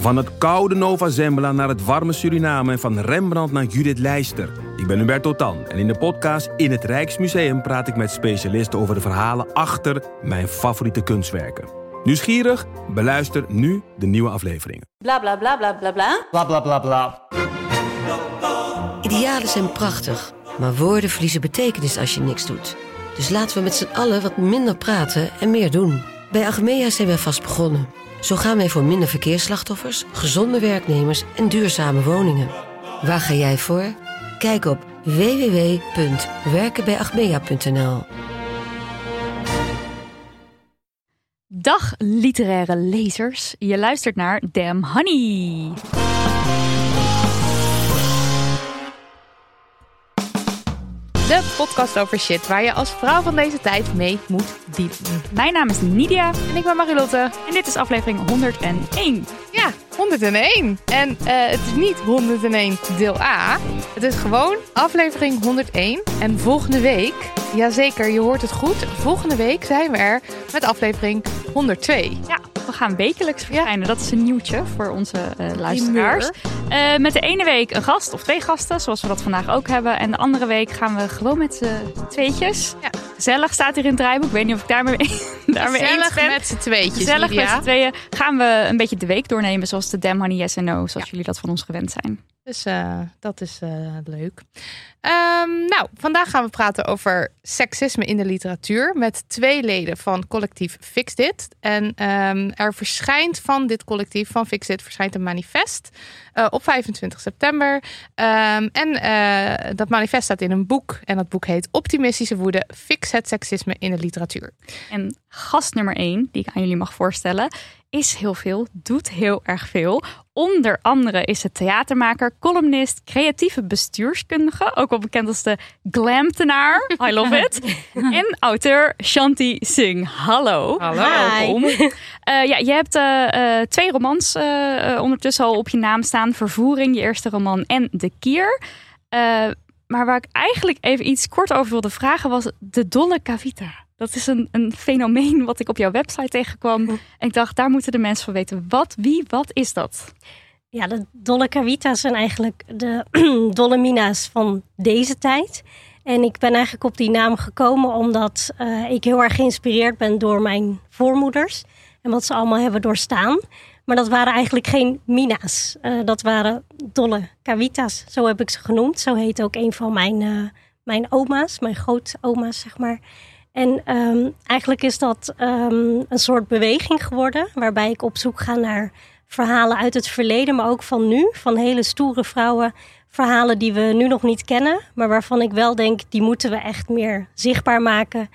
Van het koude Nova Zembla naar het warme Suriname en van Rembrandt naar Judith Leister. Ik ben Hubert Totan en in de podcast In het Rijksmuseum praat ik met specialisten over de verhalen achter mijn favoriete kunstwerken. Nieuwsgierig? Beluister nu de nieuwe afleveringen. Bla bla bla bla bla bla. Bla bla bla bla. Idealen zijn prachtig, maar woorden verliezen betekenis als je niks doet. Dus laten we met z'n allen wat minder praten en meer doen. Bij Agmea zijn wij vast begonnen. Zo gaan wij voor minder verkeersslachtoffers, gezonde werknemers en duurzame woningen. Waar ga jij voor? Kijk op www.werkenbijagmea.nl Dag literaire lezers, je luistert naar Damn Honey. De podcast over shit waar je als vrouw van deze tijd mee moet dealen. Mijn naam is Nidia En ik ben Marilotte. en dit is aflevering 101. Ja, 101. En eh, het is niet 101 deel A. Het is gewoon aflevering 101. En volgende week, jazeker, je hoort het goed. Volgende week zijn we er met aflevering 102. Ja, we gaan wekelijks verschijnen. Dat is een nieuwtje voor onze eh, luisteraars. Eh, met de ene week een gast of twee gasten, zoals we dat vandaag ook hebben. En de andere week gaan we gewoon met z'n tweetjes. Ja. Gezellig staat hier in het draaiboek. Ik weet niet of ik daarmee, daarmee eens Gezellig ben. met z'n tweetjes, Gezellig Lydia. met z'n tweeën gaan we een beetje de week doornemen. Zoals de Damn Honey Yes en No. Zoals jullie dat van ons gewend zijn. Dus eh, dat is eh, leuk. Ehm, nou, vandaag gaan we praten over seksisme in de literatuur met twee leden van collectief Fix Dit. En ehm, er verschijnt van dit collectief van Fix Dit verschijnt een manifest eh, op 25 september. Ehm, en dat manifest staat in een boek en dat boek heet Optimistische woede: Fix het seksisme in de literatuur. En gast nummer 1, die ik aan jullie mag voorstellen, is heel veel, doet heel erg veel. Onder andere is het theatermaker, columnist, creatieve bestuurskundige, ook wel bekend als de glamtenaar. I love it. en auteur Shanti Singh. Hallo. Hallo. Welkom. Eh, ja, je hebt eh, eh, twee romans ondertussen al op je naam staan. Vervoering, je eerste roman, en De Kier. Eh, maar waar ik eigenlijk even iets kort over wilde vragen was de dolle cavita. Dat is een, een fenomeen wat ik op jouw website tegenkwam. En ik dacht, daar moeten de mensen van weten. Wat, wie, wat is dat? Ja, de dolle kavita's zijn eigenlijk de dolle mina's van deze tijd. En ik ben eigenlijk op die naam gekomen omdat eh, ik heel erg geïnspireerd ben door mijn voormoeders. En wat ze allemaal hebben doorstaan. Maar dat waren eigenlijk geen mina's. Eh, dat waren dolle kavita's. Zo heb ik ze genoemd. Zo heet ook een van mijn, eh, mijn oma's, mijn grootoma's, zeg maar. En ehm, eigenlijk is dat ehm, een soort beweging geworden. Waarbij ik op zoek ga naar verhalen uit het verleden, maar ook van nu. Van hele stoere vrouwen. Verhalen die we nu nog niet kennen, maar waarvan ik wel denk, die moeten we echt meer zichtbaar maken.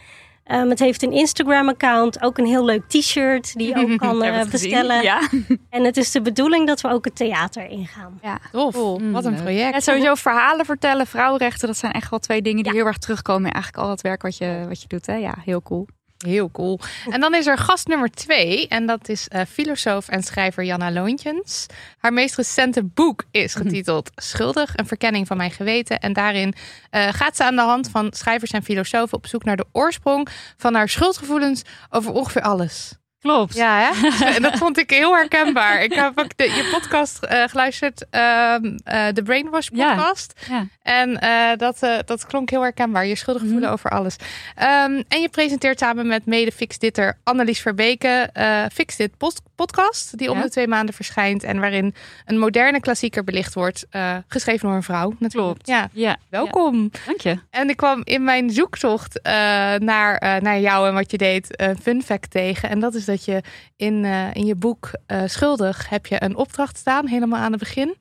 Ehm, het heeft een Instagram-account, ook een heel leuk t-shirt die je ook kan eh, bestellen. Ja. En het is de bedoeling dat we ook het theater ingaan. Ja. Tof. Cool. Wat een project. Ja, sowieso verhalen vertellen, vrouwenrechten, dat zijn echt wel twee dingen die heel erg terugkomen in eigenlijk al het werk wat je, wat je doet. Hè? Ja, heel cool. Heel cool. En dan is er gast nummer twee. En dat is eh, filosoof en schrijver Janna Loontjens. Haar meest recente boek is getiteld Schuldig, een verkenning van mijn geweten. En daarin eh, gaat ze aan de hand van schrijvers en filosofen op zoek naar de oorsprong van haar schuldgevoelens over ongeveer alles. Klopt. Ja, hè? en dat vond ik heel herkenbaar. Ik heb ook de, je podcast eh, geluisterd, ehm, eh, de Brainwash podcast. Ja. En eh, dat, eh, dat klonk heel herkenbaar. Je schuldige voelen over alles. Ehm, en je presenteert samen met mede Fixditter Annelies Verbeke eh Fix Dit post- podcast. Die om Ja. de twee maanden verschijnt. En waarin een moderne klassieker belicht wordt. eh, geschreven door een vrouw natuurlijk. Klopt. Ja, Ja. welkom. Dank je. En ik kwam in mijn zoektocht eh, naar, eh, naar jou en wat je deed een fun fact tegen. En dat is dat je in, eh, in je boek eh, Schuldig heb je een opdracht staan, helemaal aan het begin.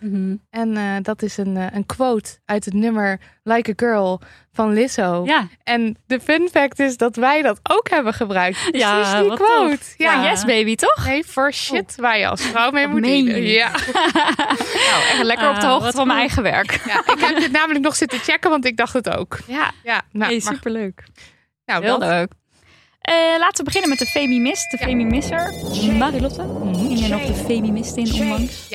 En eh, dat is een, een quote uit het nummer Like a Girl van Lizzo. Ja. En de fun fact is dat wij dat ook hebben gebruikt. Precies Ja, die quote. Ja, yes baby, toch? Nee, for shit waar je als vrouw mee moet niet? Ja. Nou, echt lekker op de Ah, hoogte van mijn eigen werk. ja, ik heb dit namelijk nog zitten checken, want ik dacht het ook. Ja, Ja, nou, hey, superleuk. nou Heel dat. leuk. Eh, laten we beginnen met de Femimist, de Femimisser. Marilotte, ging je nog de Femimist in onlangs?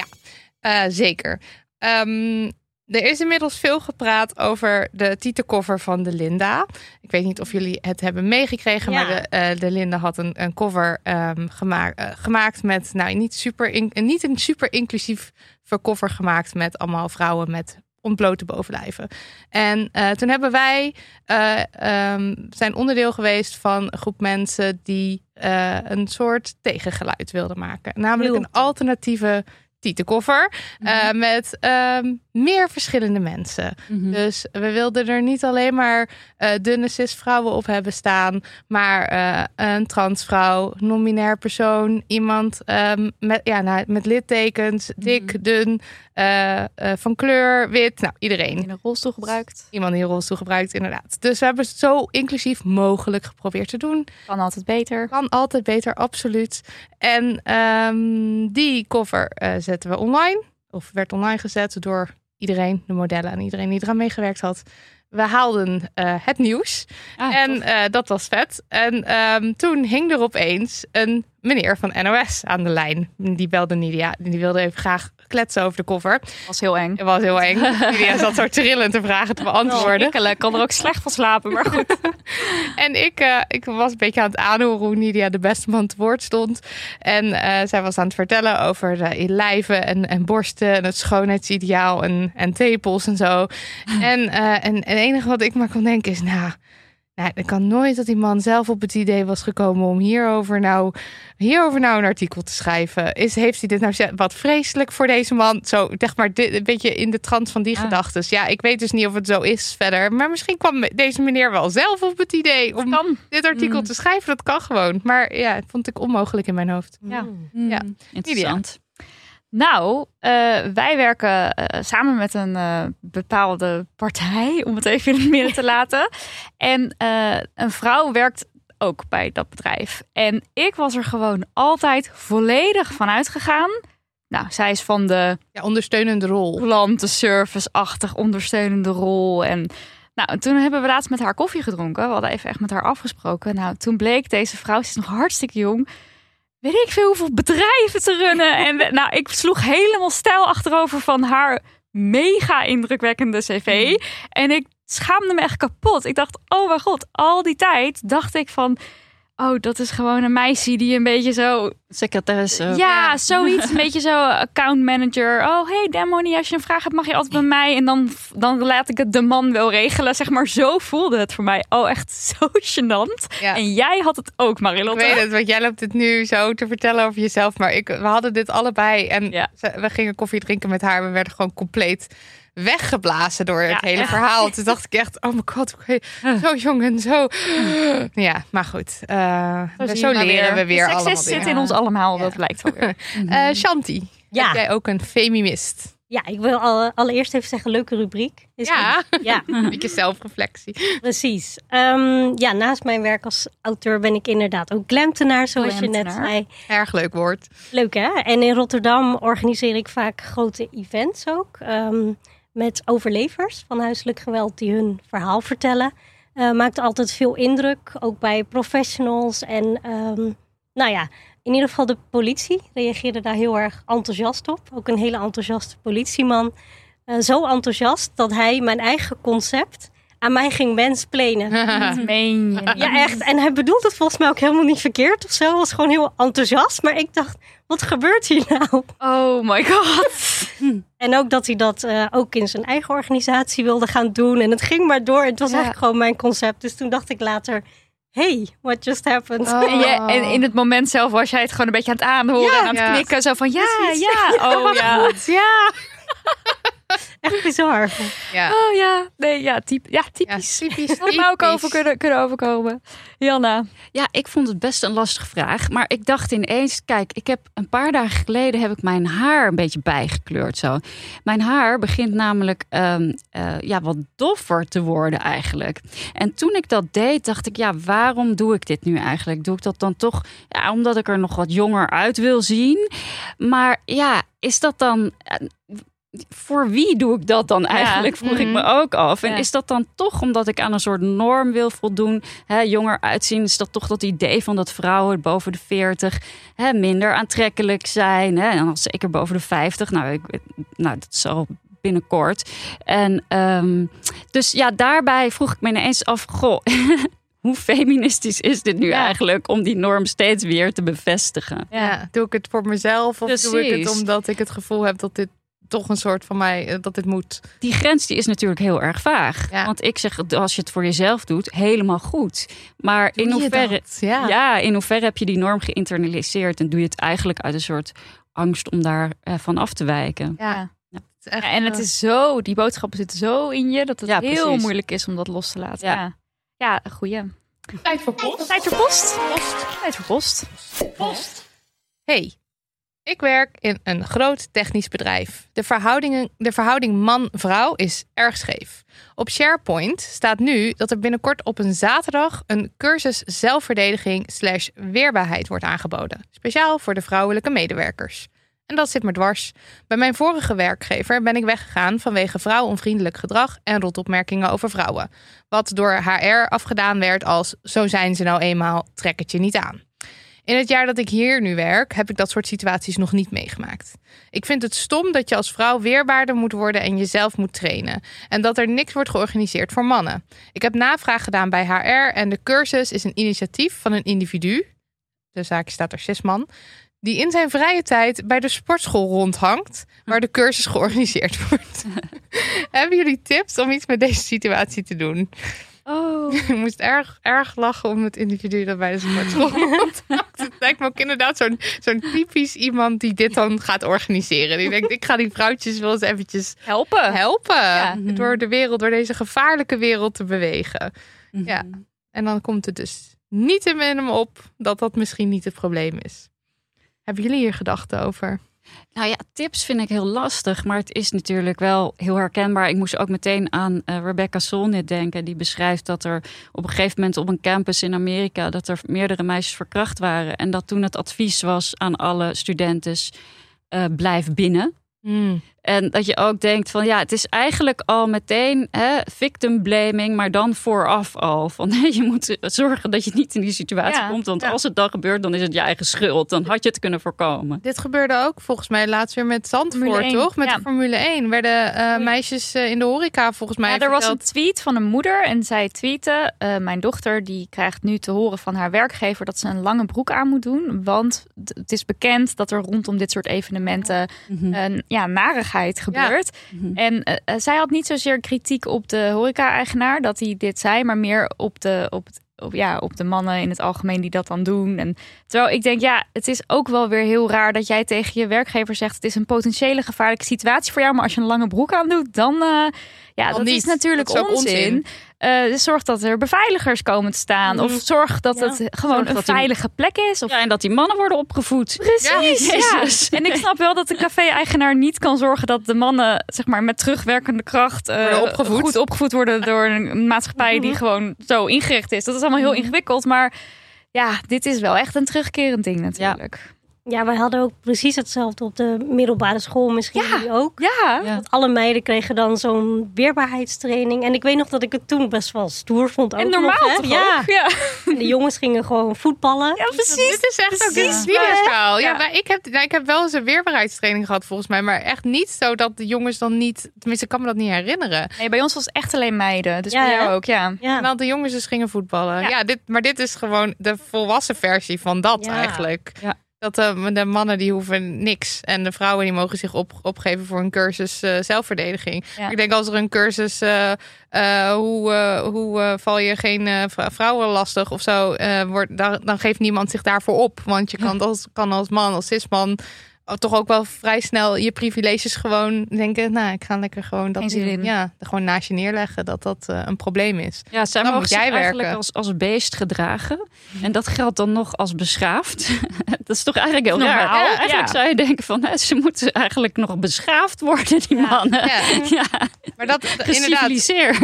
Eh, zeker. Ehm, er is inmiddels veel gepraat over de titelcover van de Linda. Ik weet niet of jullie het hebben meegekregen, Ja. maar de, eh, de Linda had een, een cover ehm, gemaakt, gemaakt met, nou niet, super in- niet een super inclusief cover gemaakt met allemaal vrouwen met ontblote bovenlijven. En eh, toen hebben wij eh, ehm, zijn onderdeel geweest van een groep mensen die eh, een soort tegengeluid wilden maken. Namelijk een alternatieve titelcover eh, met ehm, meer verschillende mensen. Mhm. Dus we wilden er niet alleen maar eh dunne cisvrouwen op hebben staan, maar eh, een transvrouw, non-binair persoon, iemand ehm, met, ja, nou, met littekens, dik, dun, van kleur, wit, nou iedereen. In een rolstoel gebruikt. Iemand die een rolstoel gebruikt, inderdaad. Dus we hebben het zo inclusief mogelijk geprobeerd te doen. Kan altijd beter. Kan altijd beter, absoluut. En ehm, die eh, zetten we online. Of werd online gezet door iedereen, de modellen en iedereen die eraan meegewerkt had. We haalden eh, het nieuws. Ah, en eh, dat was vet. En ehm, toen hing er opeens een meneer van NOS aan de lijn. Die belde Nidia. Die wilde even graag kletsen over de cover. was heel eng. Het was heel eng. Nidia zat zo trillend te vragen te beantwoorden. Ik kan er ook slecht van slapen, maar goed. En ik, eh, ik was een beetje aan het aanhoren hoe Nidia de beste man te woord stond. En eh, zij was aan het vertellen over de lijven en, en borsten en het schoonheidsideaal en, en tepels en zo. En, eh, en, en het enige wat ik maar kon denken is, nou, nou, het kan nooit dat die man zelf op het idee was gekomen om hierover nou, hierover nou een artikel te schrijven. Is, heeft hij dit nou wat vreselijk voor deze man? Zo, zeg maar, dit, een beetje in de trant van die Ah. gedachten. Ja, ik weet dus niet of het zo is verder. Maar misschien kwam deze meneer wel zelf op het idee om Kan. dit artikel Mm. te schrijven. Dat kan gewoon. Maar ja, het vond ik onmogelijk in mijn hoofd. Ja. Mm, ja. Interessant. Nou, eh, wij werken eh, samen met een eh, bepaalde partij, om het even in het midden te laten. En een vrouw werkt ook bij dat bedrijf. En ik was er gewoon altijd volledig van uitgegaan. Nou, zij is van de Ja, ondersteunende rol. klantenservice-achtig ondersteunende rol. En nou, en toen hebben we laatst met haar koffie gedronken. We hadden even echt met haar afgesproken. Nou, toen bleek deze vrouw, ze is nog hartstikke jong. Weet ik veel hoeveel bedrijven te runnen. En nou, ik sloeg helemaal stijl achterover van haar mega indrukwekkende cv. En ik schaamde me echt kapot. Ik dacht, oh mijn god, al die tijd dacht ik van... Oh, dat is gewoon een meisje die een beetje zo Secretaresse. ja, zoiets. Een beetje zo account manager. Oh, hey Demony, als je een vraag hebt mag je altijd bij mij. En dan, dan laat ik het de man wel regelen. Zeg maar, zo voelde het voor mij. Oh, echt zo gênant. Ja. En jij had het ook, Ik Marilotte. weet het, want jij loopt het nu zo te vertellen over jezelf. Maar ik, we hadden dit allebei. En Ja. we gingen koffie drinken met haar. We werden gewoon compleet weggeblazen door het Ja, hele verhaal. Toen dacht ik echt, oh mijn god, zo jong en zo. Ja, maar goed. eh, Zo leren we weer allemaal seksist zit in ons allemaal, Ja. dat lijkt wel weer. Eh, Shanti, Ja. heb jij ook een feminist? Ja, ik wil al, allereerst even zeggen, leuke rubriek. Is Ja, een beetje zelfreflectie. precies. Ehm, ja, naast mijn werk als auteur ben ik inderdaad ook klemtenaar, zoals je net zei. Erg leuk woord. Leuk hè? En in Rotterdam organiseer ik vaak grote events ook. ehm, met overlevers van huiselijk geweld die hun verhaal vertellen. Eh, maakt altijd veel indruk, ook bij professionals. En ehm, nou ja, in ieder geval de politie reageerde daar heel erg enthousiast op. Ook een hele enthousiaste politieman. Eh, zo enthousiast dat hij mijn eigen concept aan mij ging mansplainen. Dat meen je. Ja, echt. En hij bedoelt het volgens mij ook helemaal niet verkeerd of zo. Hij was gewoon heel enthousiast. Maar ik dacht, wat gebeurt hier nou? Oh my god. En ook dat hij dat eh, ook in zijn eigen organisatie wilde gaan doen. En het ging maar door. Het was Ja. eigenlijk gewoon mijn concept. Dus toen dacht ik later, hey, what just happened? Oh. En, je, en in het moment zelf was jij het gewoon een beetje aan het aanhoren Ja. en aan het Ja. knikken. Zo van, ja, ja. Oh ja. Ja. Echt bizar. Ja, Oh ja. Nee, ja, typ, ja ja typisch. typisch. Had me ook typisch. over kunnen, kunnen overkomen. Janna. Ja, ik vond het best een lastige vraag. Maar ik dacht ineens, kijk, ik heb een paar dagen geleden heb ik mijn haar een beetje bijgekleurd zo. Mijn haar begint namelijk ehm, eh, ja, wat doffer te worden eigenlijk. En toen ik dat deed, dacht ik, ja, waarom doe ik dit nu eigenlijk? Doe ik dat dan toch ja, omdat ik er nog wat jonger uit wil zien? Maar ja, is dat dan... voor wie doe ik dat dan eigenlijk? Vroeg ik me ook af. En Ja. is dat dan toch omdat ik aan een soort norm wil voldoen? Hè, jonger uitzien, is dat toch dat idee van dat vrouwen boven de 40 hè, minder aantrekkelijk zijn? Hè? En dan zeker boven de 50. Nou, ik, nou, dat zal binnenkort. En ehm, dus ja, daarbij vroeg ik me ineens af, goh, hoe feministisch is dit nu Ja. eigenlijk om die norm steeds weer te bevestigen? Ja. Doe ik het voor mezelf of doe ik het omdat ik het gevoel heb dat dit toch een soort van mij, eh, dat dit moet. Die grens die is natuurlijk heel erg vaag. Ja. Want ik zeg, als je het voor jezelf doet, helemaal goed. Maar in Doe hoeverre? Ja. ja, in hoeverre heb je die norm geïnternaliseerd en doe je het eigenlijk uit een soort angst om daar eh, van af te wijken? Ja. Ja. Het echt, en het eh, is zo, die boodschappen zitten zo in je dat het Ja, heel precies. moeilijk is om dat los te laten. Ja. Ja, ja een goeie. tijd voor post. Tijd voor post. Tijd voor post. Hey, ik werk in een groot technisch bedrijf. De, verhoudingen, de verhouding man-vrouw is erg scheef. Op SharePoint staat nu dat er binnenkort op een zaterdag een cursus zelfverdediging slash weerbaarheid wordt aangeboden. Speciaal voor de vrouwelijke medewerkers. En dat zit me dwars. Bij mijn vorige werkgever ben ik weggegaan vanwege vrouwonvriendelijk gedrag en rotopmerkingen over vrouwen. Wat door HR afgedaan werd als zo zijn ze nou eenmaal, trek het je niet aan. In het jaar dat ik hier nu werk, heb ik dat soort situaties nog niet meegemaakt. Ik vind het stom dat je als vrouw weerbaarder moet worden en jezelf moet trainen. En dat er niks wordt georganiseerd voor mannen. Ik heb navraag gedaan bij HR en de cursus is een initiatief van een individu. De zaak staat er zes man. Die in zijn vrije tijd bij de sportschool rondhangt, waar de cursus georganiseerd wordt. Hebben jullie tips om iets met deze situatie te doen? Oh, Ik moest erg, erg lachen om het individu dat bij de sportschool. Het lijkt me ook inderdaad zo'n zo'n typisch iemand die dit dan gaat organiseren. Die denkt, ik ga die vrouwtjes wel eens eventjes Helpen. helpen. Door de wereld, door deze gevaarlijke wereld te bewegen. Ja. En dan komt het dus niet in hem op dat dat misschien niet het probleem is. Hebben jullie hier gedachten over? Nou ja, tips vind ik heel lastig, maar het is natuurlijk wel heel herkenbaar. Ik moest ook meteen aan eh, Rebecca Solnit denken. Die beschrijft dat er op een gegeven moment op een campus in Amerika... dat er meerdere meisjes verkracht waren. En dat toen het advies was aan alle studenten... eh, blijf binnen. En dat je ook denkt van ja, het is eigenlijk al meteen hè, victim blaming, maar dan vooraf al. Van nee, je moet zorgen dat je niet in die situatie Ja, komt. Want ja. als het dan gebeurt, dan is het je eigen schuld. Dan had je het kunnen voorkomen. Dit gebeurde ook volgens mij laatst weer met Zandvoort, Formule 1, toch? Met ja. de Formule 1 werden eh, meisjes eh, in de horeca volgens mij Ja, er was een tweet van een moeder en zij tweette: eh, Mijn dochter die krijgt nu te horen van haar werkgever dat ze een lange broek aan moet doen. Want het is bekend dat er rondom dit soort evenementen Mhm. een ja, narigheid gebeurt. Mhm. En eh, eh, zij had niet zozeer kritiek op de horeca-eigenaar dat hij dit zei, maar meer op de, op, het, op, ja, op de mannen in het algemeen die dat dan doen. En terwijl ik denk, ja, het is ook wel weer heel raar dat jij tegen je werkgever zegt: het is een potentiële gevaarlijke situatie voor jou, maar als je een lange broek aan doet, dan. eh, ja, dat niet. is natuurlijk Dat is ook onzin. onzin. Eh, dus zorg dat er beveiligers komen te staan. Of zorg dat Ja. het gewoon Zorg een die- veilige plek is. Of Ja, en dat die mannen worden opgevoed. Precies. Ja, Ja, Jezus. En ik snap wel dat de café-eigenaar niet kan zorgen dat de mannen, zeg maar, met terugwerkende kracht eh, opgevoed. goed opgevoed worden door een maatschappij Mhm. die gewoon zo ingericht is. Dat is allemaal heel ingewikkeld, maar ja, dit is wel echt een terugkerend ding natuurlijk. Ja, wij hadden ook precies hetzelfde op de middelbare school, misschien Ja. jullie ook. Ja, Ja. Want alle meiden kregen dan zo'n weerbaarheidstraining. En ik weet nog dat ik het toen best wel stoer vond. Ook en normaal nog, toch Ja, ook? Ja. en de jongens gingen gewoon voetballen. ja, precies. Dit is echt ook Precies. een videoschaal. Ja, Ja. maar ik, heb, nou, ik heb wel eens een weerbaarheidstraining gehad volgens mij. Maar echt niet zo dat de jongens dan niet... Tenminste, ik kan me dat niet herinneren. Nee, bij ons was het echt alleen meiden. Dus Ja, bij jou ook, ja. Ja. En de jongens dus gingen voetballen. Ja, Ja. dit, maar dit is gewoon de volwassen versie van dat Ja. eigenlijk. Ja. Dat de, de mannen die hoeven niks. En de vrouwen die mogen zich op, opgeven voor een cursus eh, zelfverdediging. Ja. Ik denk als er een cursus... eh, eh, hoe eh, hoe eh, val je geen eh, vrou- vrouwen lastig of zo... eh, wordt, dan, dan geeft niemand zich daarvoor op. Want je kan als, kan als man, als cisman... toch ook wel vrij snel je privileges gewoon denken... nou, ik ga lekker gewoon dat ja, gewoon naast je neerleggen... dat dat eh, een probleem is. Ja, zij Dan mogen jij eigenlijk werken. als, als beest gedragen. En dat geldt dan nog als beschaafd. dat is toch eigenlijk heel Normaal, ja. Eigenlijk zou je denken van, hè, ze moeten eigenlijk nog beschaafd worden, die mannen. Ja. Maar dat, inderdaad,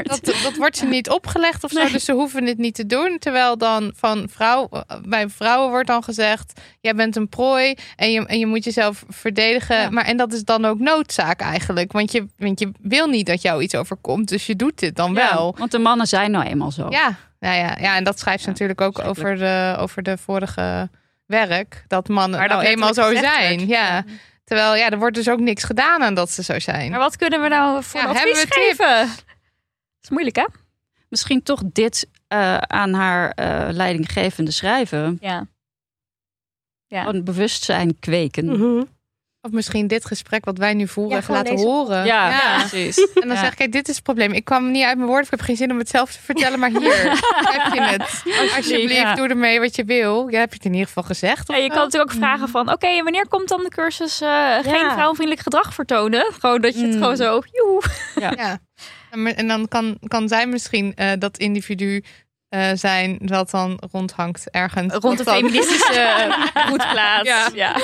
dat, dat wordt ze niet opgelegd of zo. Nee. Dus ze hoeven dit niet te doen. Terwijl dan van vrouw, bij vrouwen wordt dan gezegd: jij bent een prooi en je, en je moet jezelf verdedigen. Ja. Maar en dat is dan ook noodzaak eigenlijk. Want je, want je wil niet dat jou iets overkomt. Dus je doet dit dan wel. Ja, want de mannen zijn nou eenmaal zo. Ja, nou ja, ja, en dat schrijft ze Ja, natuurlijk ook over de, over de vorige werk. Dat mannen dat nou eenmaal zo zijn. Ja. Terwijl, ja, er wordt dus ook niks gedaan aan dat ze zo zijn. Maar wat kunnen we nou voor Ja, advies we geven? Dat is moeilijk, hè? Misschien toch dit eh, aan haar eh, leidinggevende schrijven. Ja. Ja. Gewoon bewustzijn kweken. Mhm. Of misschien dit gesprek wat wij nu voeren Ja, laten deze horen. Ja, precies. En dan Ja. zeg ik, kijk, dit is het probleem. Ik kwam niet uit mijn woorden, of ik heb geen zin om het zelf te vertellen, maar hier heb je het. Alsjeblieft, Ja. doe ermee wat je wil. Ja, heb je het in ieder geval gezegd? je kan natuurlijk ook vragen van, oké, en wanneer komt dan de cursus eh, geen vrouwenvriendelijk gedrag vertonen? Gewoon dat je het Mm. gewoon zo, joe. Ja. En dan kan, kan zij misschien eh, dat individu eh, zijn dat dan rondhangt ergens. Rond de feministische broedplaats. Ja. Ja.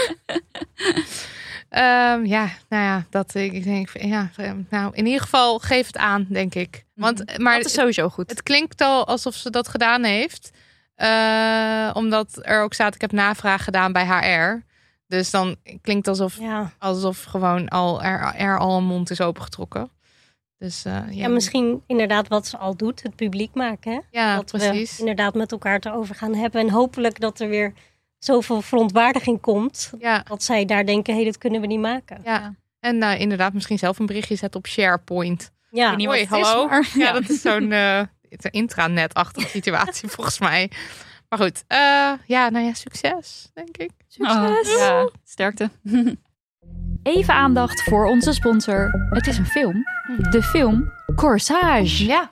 Ehm, ja, nou ja, dat ik, denk, ja, eh, nou in ieder geval geef het aan, denk ik. Want, eh, maar Dat is sowieso goed. het klinkt al alsof ze dat gedaan heeft. Eh, omdat er ook staat, ik heb navraag gedaan bij HR. Dus dan klinkt alsof, Ja. alsof gewoon al er, er al een mond is opengetrokken. Dus eh, ja, ja, misschien inderdaad wat ze al doet, het publiek maken. Hè? Ja, dat precies. we inderdaad met elkaar te over gaan hebben. En hopelijk dat er weer zoveel verontwaardiging komt. Ja, Dat zij daar denken, hé, hey, dit kunnen we niet maken. ja. En nou, inderdaad, misschien zelf een berichtje zetten op SharePoint. Ja, Hoi, het is, hallo. maar- Ja, ja. dat is zo'n eh, het is een intranet-achtige situatie volgens mij. Maar goed, eh, ja, nou ja, succes, denk ik. Oh, ja, sterkte. Even aandacht voor onze sponsor. Het is een film. De film Corsage. Ja,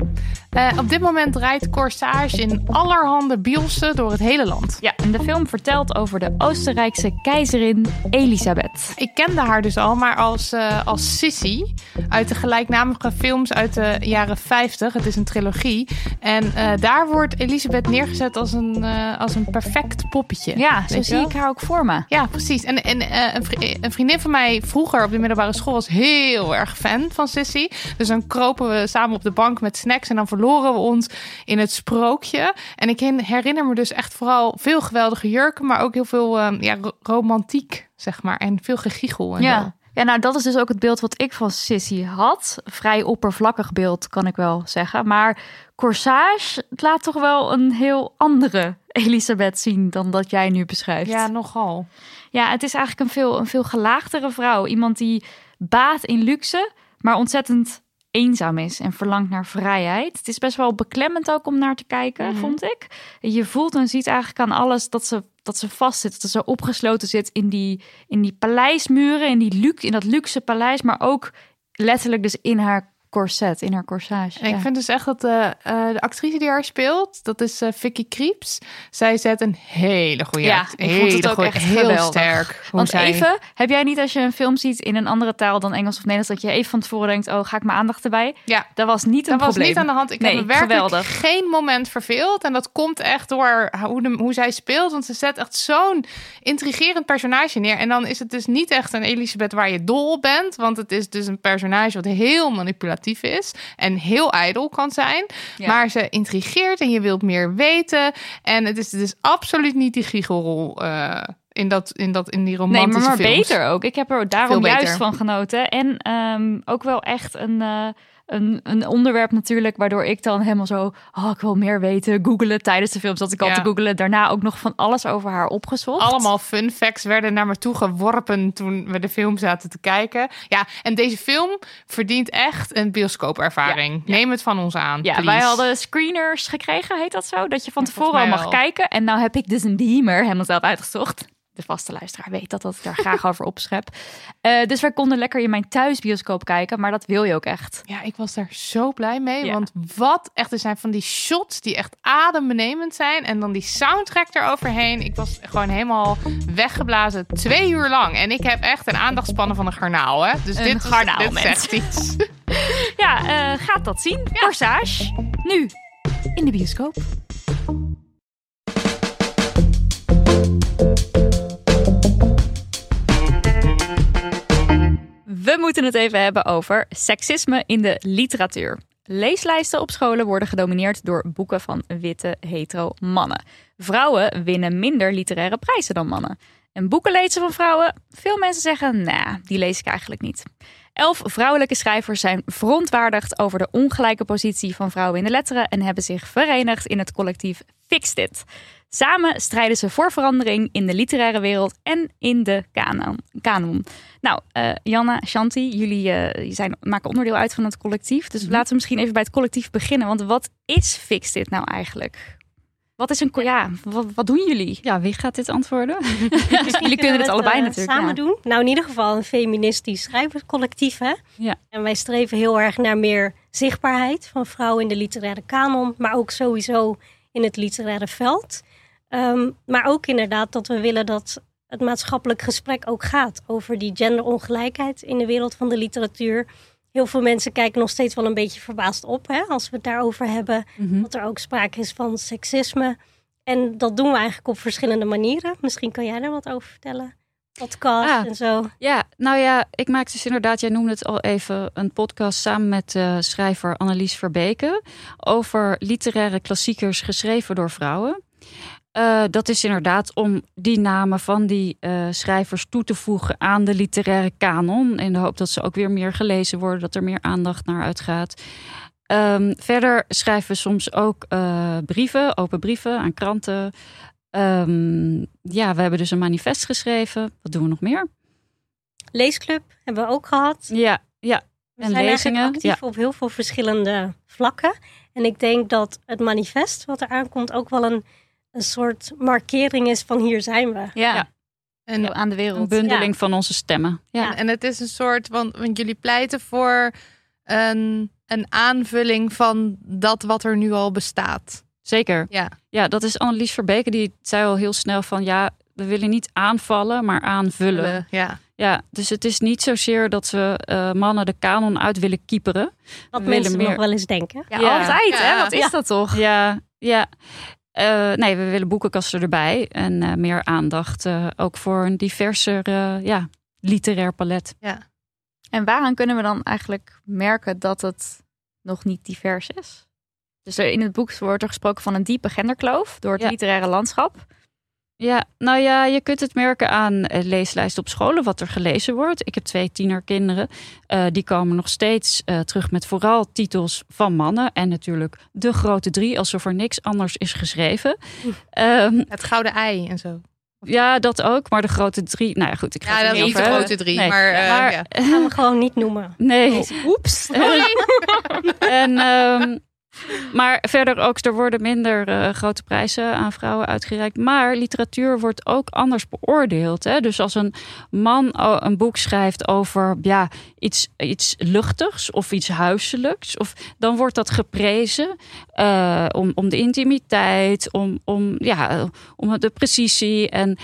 Eh, op dit moment draait Corsage in allerhande bielsen door het hele land. Ja, en de film vertelt over de Oostenrijkse keizerin Elisabeth. Ik kende haar dus al, maar als, eh, als Sissy uit de gelijknamige films uit de jaren 50. Het is een trilogie. En eh, daar wordt Elisabeth neergezet als een, als een perfect poppetje. Ja, zo zie ik haar ook voor me. Ja, precies. En, en een vriendin van mij vroeger op de middelbare school was heel erg fan van Sissy. Dus dan kropen we samen op de bank met snacks en dan verloren we ons in het sprookje. En ik herinner me dus echt vooral veel geweldige jurken, maar ook heel veel eh, ja, ro- romantiek, zeg maar. En veel gegiegel en zo. Ja. ja, nou dat is dus ook het beeld wat ik van Sissy had. Vrij oppervlakkig beeld, kan ik wel zeggen. Maar Corsage het laat toch wel een heel andere Elisabeth zien dan dat jij nu beschrijft. Ja, nogal. Ja, het is eigenlijk een veel, een veel gelaagdere vrouw. Iemand die baat in luxe, maar ontzettend eenzaam is en verlangt naar vrijheid. Het is best wel beklemmend ook om naar te kijken, Mhm. vond ik. Je voelt en ziet eigenlijk aan alles dat ze, dat ze vastzit. Dat ze opgesloten zit in die, in die paleismuren, in, die luxe, in dat luxe paleis, maar ook letterlijk dus in haar corset, in haar corsage. En ik Ja. vind dus echt dat de, eh, de actrice die haar speelt, dat is eh, Vicky Creeps. Zij zet een hele goede Ja, act- ik vond het ook goeie- echt heel geweldig. sterk. Want zij- even, heb jij niet als je een film ziet in een andere taal dan Engels of Nederlands, dat je even van tevoren denkt, oh, ga ik mijn aandacht erbij? Ja. Dat was niet een Dat was niet aan de hand. Ik Nee, heb me werkelijk geweldig. geen moment verveeld. En dat komt echt door hoe, de, hoe zij speelt. Want ze zet echt zo'n intrigerend personage neer. En dan is het dus niet echt een Elisabeth waar je dol op bent. Want het is dus een personage wat heel manipulatief is. En heel ijdel kan zijn. Ja. Maar ze intrigeert en je wilt meer weten. En het is dus absoluut niet die giechelrol eh, in, dat, in, dat, in die Nee, romantische maar, maar beter ook. Ik heb er daarom juist van genoten. En ehm, ook wel echt een, eh, een, een onderwerp natuurlijk, waardoor ik dan helemaal zo, oh, ik wil meer weten, googelen tijdens de film zat ik al Ja. te googelen. Daarna ook nog van alles over haar opgezocht. Allemaal fun facts werden naar me toe geworpen toen we de film zaten te kijken. Ja, en deze film verdient echt een bioscoopervaring. Ja. Neem het van ons aan. Ja, please. wij hadden screeners gekregen, heet dat zo? Dat je van tevoren al mag wel. kijken. En nou heb ik dus een beamer helemaal zelf uitgezocht. De vaste luisteraar weet dat, dat ik daar graag over opschep. Eh, dus wij konden lekker in mijn thuisbioscoop kijken. Maar dat wil je ook echt. Ja, ik was daar zo blij mee. Ja. Want wat echt, er zijn van die shots die echt adembenemend zijn. En dan die soundtrack eroverheen. Ik was gewoon helemaal weggeblazen. Twee uur lang. En ik heb echt een aandachtspannen van een garnaal. Hè? Dus Een dit, garnaal, dit zegt iets. Ja, eh, gaat dat zien. Corsage. Nu in de bioscoop. We moeten het even hebben over seksisme in de literatuur. Leeslijsten op scholen worden gedomineerd door boeken van witte hetero mannen. Vrouwen winnen minder literaire prijzen dan mannen. En boeken lezen van vrouwen? Veel mensen zeggen, nou, die lees ik eigenlijk niet. Elf vrouwelijke schrijvers zijn verontwaardigd over de ongelijke positie van vrouwen in de letteren en hebben zich verenigd in het collectief Fix Dit. Samen strijden ze voor verandering in de literaire wereld en in de kanon. Nou, uh, Janna, Shanti, jullie uh, zijn, maken onderdeel uit van het collectief. Dus laten we misschien even bij het collectief beginnen. Want wat is Fix Dit nou eigenlijk? Wat is een ja, wat, wat doen jullie? Ja, wie gaat dit antwoorden? jullie kunnen het allebei uh, natuurlijk samen doen. Nou, in ieder geval een feministisch schrijverscollectief, hè? Ja. En wij streven heel erg naar meer zichtbaarheid van vrouwen in de literaire kanon, maar ook sowieso in het literaire veld. Um, maar ook inderdaad dat we willen dat het maatschappelijk gesprek ook gaat over die genderongelijkheid in de wereld van de literatuur. Heel veel mensen kijken nog steeds wel een beetje verbaasd op hè, als we het daarover hebben. Mhm. Dat er ook sprake is van seksisme. En dat doen we eigenlijk op verschillende manieren. Misschien kan jij daar wat over vertellen. Podcast Ah. en zo. Ja, nou ja, ik maak dus inderdaad, jij noemde het al even, een podcast samen met uh, schrijver Annelies Verbeke over literaire klassiekers geschreven door vrouwen. Uh, dat is inderdaad om die namen van die uh, schrijvers toe te voegen aan de literaire kanon. In de hoop dat ze ook weer meer gelezen worden, dat er meer aandacht naar uitgaat. Um, verder schrijven we soms ook uh, brieven, open brieven aan kranten. Um, ja, we hebben dus een manifest geschreven. Wat doen we nog meer? Leesclub hebben we ook gehad. Ja, ja. We en zijn lezingen. actief Ja. op heel veel verschillende vlakken. En ik denk dat het manifest wat er aankomt ook wel een, een soort markering is van hier zijn we. Ja, Ja. En, aan de Een wereld. bundeling van onze stemmen. Ja. en, en het is een soort, want, want jullie pleiten voor een, een aanvulling van dat wat er nu al bestaat. Zeker. Ja. Ja, dat is Annelies Verbeke. Die zei al heel snel van ja, we willen niet aanvallen, maar aanvullen. Ja. Ja, dus het is niet zozeer dat we uh, mannen de kanon uit willen kieperen. Wat We mensen willen meer- nog wel eens denken. Ja, Ja. altijd hè? Wat is Ja. dat toch? Ja, ja. Eh, nee, we willen boekenkasten erbij. En eh, meer aandacht eh, ook voor een diverser ja, literair palet. En waaraan kunnen we dan eigenlijk merken dat het nog niet divers is? Dus er- in het boek wordt er gesproken van een diepe genderkloof door het Ja. literaire landschap. Ja, nou ja, je kunt het merken aan eh, leeslijsten op scholen, wat er gelezen wordt. Ik heb twee tienerkinderen. Eh, die komen nog steeds eh, terug met vooral titels van mannen. En natuurlijk de grote drie, alsof er niks anders is geschreven. Ehm, Het gouden ei en zo. ja, dat ook. Maar de grote drie, nou ja, goed. Ik ga Ja, dat is niet niet de grote drie, Nee, maar, eh, maar ja. gaan we gewoon niet noemen. nee. Oeps. en, ehm, maar verder ook, er worden minder eh, grote prijzen aan vrouwen uitgereikt. Maar literatuur wordt ook anders beoordeeld. Hè? Dus als een man o- een boek schrijft over ja, iets, iets luchtigs of iets huiselijks, of, dan wordt dat geprezen eh, om, om de intimiteit, om, om, ja, om de precisie. En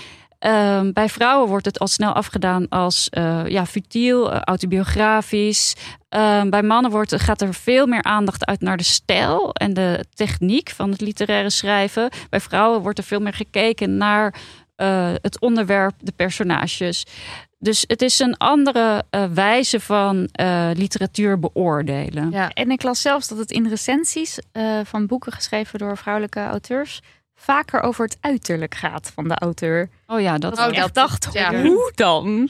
ehm, bij vrouwen wordt het al snel afgedaan als eh, ja, futiel, eh, autobiografisch. Ehm, bij mannen wordt, gaat er veel meer aandacht uit naar de stijl en de techniek van het literaire schrijven. Bij vrouwen wordt er veel meer gekeken naar eh, het onderwerp, de personages. Dus het is een andere wijze van literatuur beoordelen. Ja. En ik las zelfs dat het in recensies van boeken geschreven door vrouwelijke auteurs vaker over het uiterlijk gaat van de auteur. Oh ja, dat, Oh, ik dat- dacht, ja. hoe dan?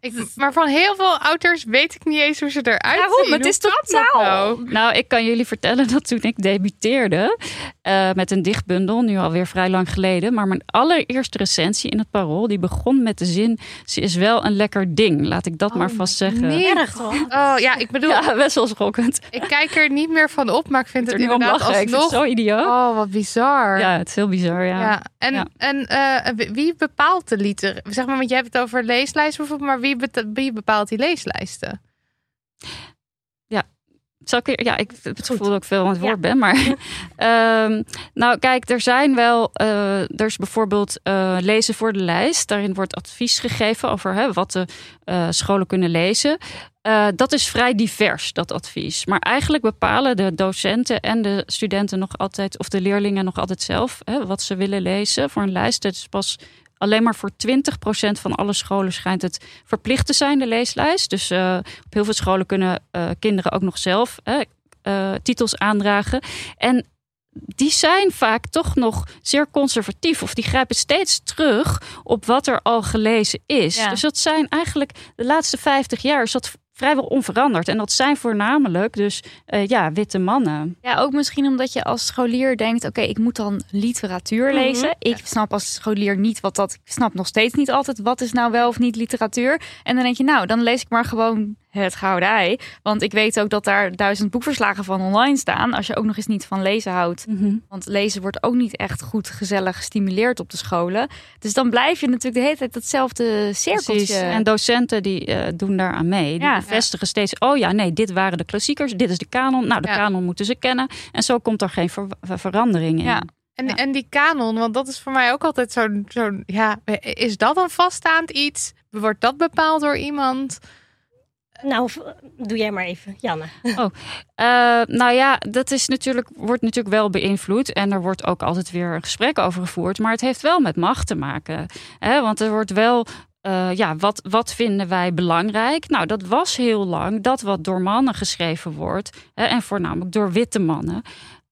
Ik, maar van heel veel ouders weet ik niet eens hoe ze eruit Daarom, zien. het Hoe is totaal- nou? Nou, ik kan jullie vertellen dat toen ik debuteerde eh, met een dichtbundel, nu alweer vrij lang geleden, maar mijn allereerste recensie in het Parool, die begon met de zin: ze is wel een lekker ding. Laat ik dat maar vast zeggen. nee. Erg toch? Oh ja, ik bedoel, Ja, best wel schokkend. ik kijk er niet meer van op, maar ik vind Ik het er inderdaad lachen. Ik vind het alsnog... zo idioot. Oh, wat bizar. Ja, het is heel bizar. Ja. Ja, en, Ja. en eh, wie- bepaalt de liter? Zeg maar, want je hebt het over leeslijsten bijvoorbeeld, maar wie, bepaalt die leeslijsten? Zal ik, ja, ik heb het gevoel dat ik veel aan het woord Ja. ben. Maar ehm, nou, kijk, er zijn wel. eh, er is bijvoorbeeld eh, lezen voor de lijst. Daarin wordt advies gegeven over hè, wat de eh, scholen kunnen lezen. Dat is vrij divers, dat advies. Maar eigenlijk bepalen de docenten en de studenten nog altijd, of de leerlingen nog altijd zelf, hè, wat ze willen lezen voor een lijst. Het is pas alleen maar voor 20% van alle scholen schijnt het verplicht te zijn, de leeslijst. Dus eh, op heel veel scholen kunnen eh, kinderen ook nog zelf eh, titels aandragen. En die zijn vaak toch nog zeer conservatief. Of die grijpen steeds terug op wat er al gelezen is. Ja. Dus dat zijn eigenlijk de laatste 50 jaar is dat vrijwel onveranderd. En dat zijn voornamelijk dus eh, ja, witte mannen. Ja, ook misschien omdat je als scholier denkt: oké, ik moet dan literatuur lezen. Ik snap als scholier niet wat dat. Ik snap nog steeds niet altijd wat is nou wel of niet literatuur. En dan denk je, nou, dan lees ik maar gewoon het Gouden Ei. Want ik weet ook dat daar duizend boekverslagen van online staan. Als je ook nog eens niet van lezen houdt. Want lezen wordt ook niet echt goed gezellig gestimuleerd op de scholen. Dus dan blijf je natuurlijk de hele tijd datzelfde cirkeltje. Precies. En docenten die eh, doen daar aan mee. Die Ja. bevestigen steeds, oh ja, nee, dit waren de klassiekers, dit is de kanon. Nou, de Ja. kanon moeten ze kennen. En zo komt er geen ver- ver- verandering in. Ja. En, Ja. en die kanon, want dat is voor mij ook altijd zo'n, zo'n, ja, is dat een vaststaand iets? Wordt dat bepaald door iemand? Nou, doe jij maar even, Janne. Eh, nou ja, dat is natuurlijk, wordt natuurlijk wel beïnvloed. En er wordt ook altijd weer een gesprek over gevoerd. Maar het heeft wel met macht te maken. Hè? Want er wordt wel. eh, ja, wat, wat vinden wij belangrijk? Nou, dat was heel lang dat wat door mannen geschreven wordt. Hè, en voornamelijk door witte mannen.